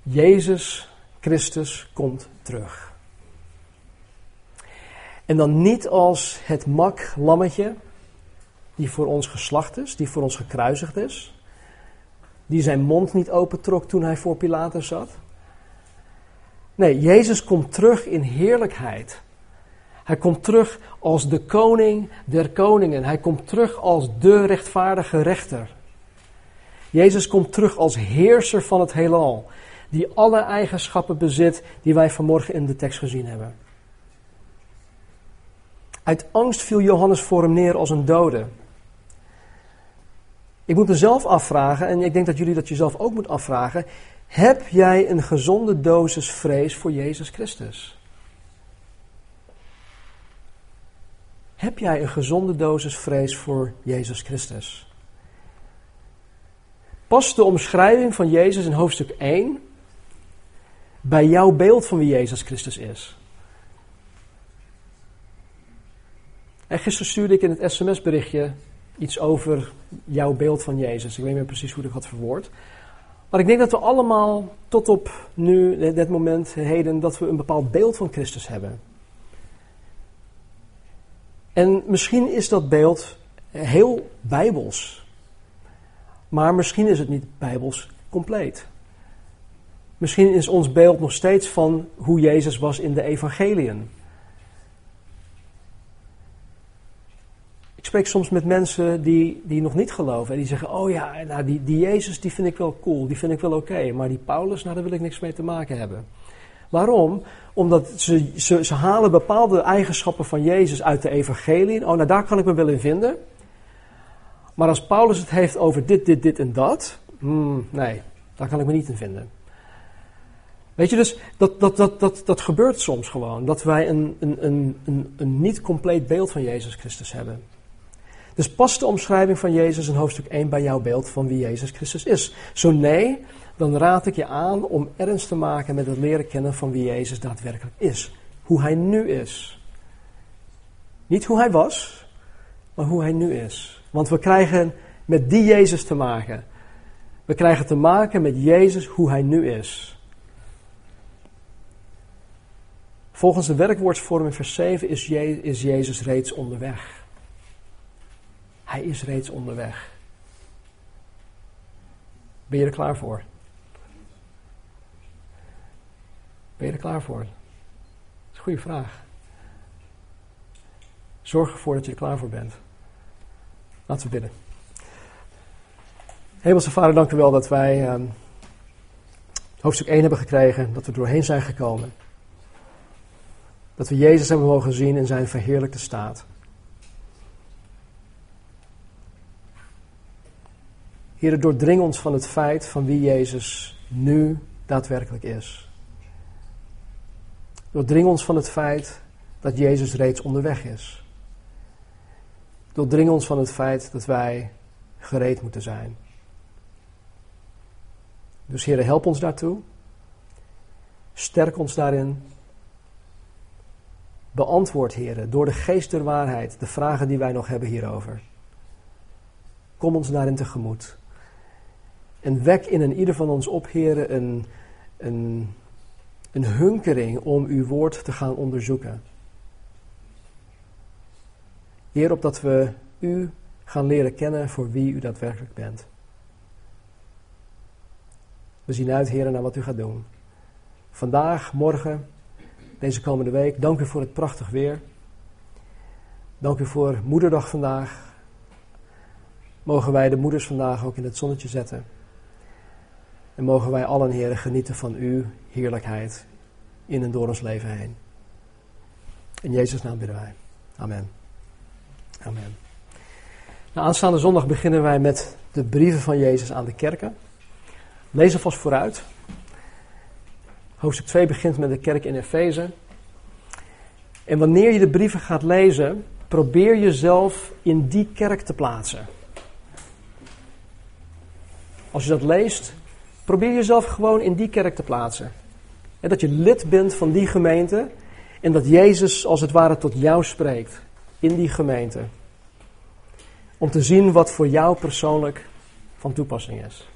Jezus Christus komt terug. En dan niet als het mak lammetje die voor ons geslacht is, die voor ons gekruisigd is, die zijn mond niet opentrok toen hij voor Pilatus zat. Nee, Jezus komt terug in heerlijkheid. Hij komt terug als de koning der koningen. Hij komt terug als de rechtvaardige rechter. Jezus komt terug als heerser van het heelal, die alle eigenschappen bezit die wij vanmorgen in de tekst gezien hebben. Uit angst viel Johannes voor hem neer als een dode. Ik moet mezelf afvragen, en ik denk dat jullie dat jezelf ook moeten afvragen. Heb jij een gezonde dosis vrees voor Jezus Christus? Heb jij een gezonde dosis vrees voor Jezus Christus? Past de omschrijving van Jezus in hoofdstuk 1 bij jouw beeld van wie Jezus Christus is? En gisteren stuurde ik in het sms-berichtje iets over jouw beeld van Jezus. Ik weet niet meer precies hoe ik had verwoord. Maar ik denk dat we allemaal tot op nu, dit moment, heden, dat we een bepaald beeld van Christus hebben. En misschien is dat beeld heel bijbels. Maar misschien is het niet bijbels compleet. Misschien is ons beeld nog steeds van hoe Jezus was in de evangeliën. Ik spreek soms met mensen die, die nog niet geloven. En die zeggen, oh ja, nou die, die Jezus die vind ik wel cool, die vind ik wel oké. maar die Paulus, nou daar wil ik niks mee te maken hebben. Waarom? Omdat ze, ze, ze halen bepaalde eigenschappen van Jezus uit de evangelie. Oh, nou daar kan ik me wel in vinden. Maar als Paulus het heeft over dit, dit, dit en dat. Hmm, nee, daar kan ik me niet in vinden. Weet je, dus dat, dat, dat, dat, dat gebeurt soms gewoon. Dat wij een, een, een, een, niet compleet beeld van Jezus Christus hebben. Dus past de omschrijving van Jezus in hoofdstuk 1 bij jouw beeld van wie Jezus Christus is? Zo nee, dan raad ik je aan om ernst te maken met het leren kennen van wie Jezus daadwerkelijk is. Hoe hij nu is. Niet hoe hij was, maar hoe hij nu is. Want we krijgen met die Jezus te maken. We krijgen te maken met Jezus hoe hij nu is. Volgens de werkwoordsvorm in vers 7 is, is Jezus reeds onderweg. Hij is reeds onderweg. Ben je er klaar voor? Ben je er klaar voor? Dat is een goede vraag. Zorg ervoor dat je er klaar voor bent. Laten we bidden. Hemelse Vader, dank u wel dat wij um, hoofdstuk 1 hebben gekregen, dat we doorheen zijn gekomen. Dat we Jezus hebben mogen zien in zijn verheerlijkte staat. Heer, doordring ons van het feit van wie Jezus nu daadwerkelijk is. Doordring ons van het feit dat Jezus reeds onderweg is. Doordring ons van het feit dat wij gereed moeten zijn. Dus Heer, help ons daartoe. Sterk ons daarin. Beantwoord, heren, door de geest der waarheid, de vragen die wij nog hebben hierover. Kom ons daarin tegemoet. En wek in een ieder van ons op, heren, een, een, een hunkering om uw woord te gaan onderzoeken. Heer, opdat we u gaan leren kennen voor wie u daadwerkelijk bent. We zien uit, heren, naar wat u gaat doen. Vandaag, morgen, deze komende week. Dank u voor het prachtig weer. Dank u voor Moederdag vandaag. Mogen wij de moeders vandaag ook in het zonnetje zetten. En mogen wij allen, heren, genieten van uw heerlijkheid in en door ons leven heen. In Jezus' naam bidden wij. Amen. Amen. Nou, aanstaande zondag beginnen wij met de brieven van Jezus aan de kerken. Lees alvast vooruit. Hoofdstuk 2 begint met de kerk in Efeze. En wanneer je de brieven gaat lezen, probeer jezelf in die kerk te plaatsen. Als je dat leest, probeer jezelf gewoon in die kerk te plaatsen. En dat je lid bent van die gemeente en dat Jezus als het ware tot jou spreekt in die gemeente. Om te zien wat voor jou persoonlijk van toepassing is.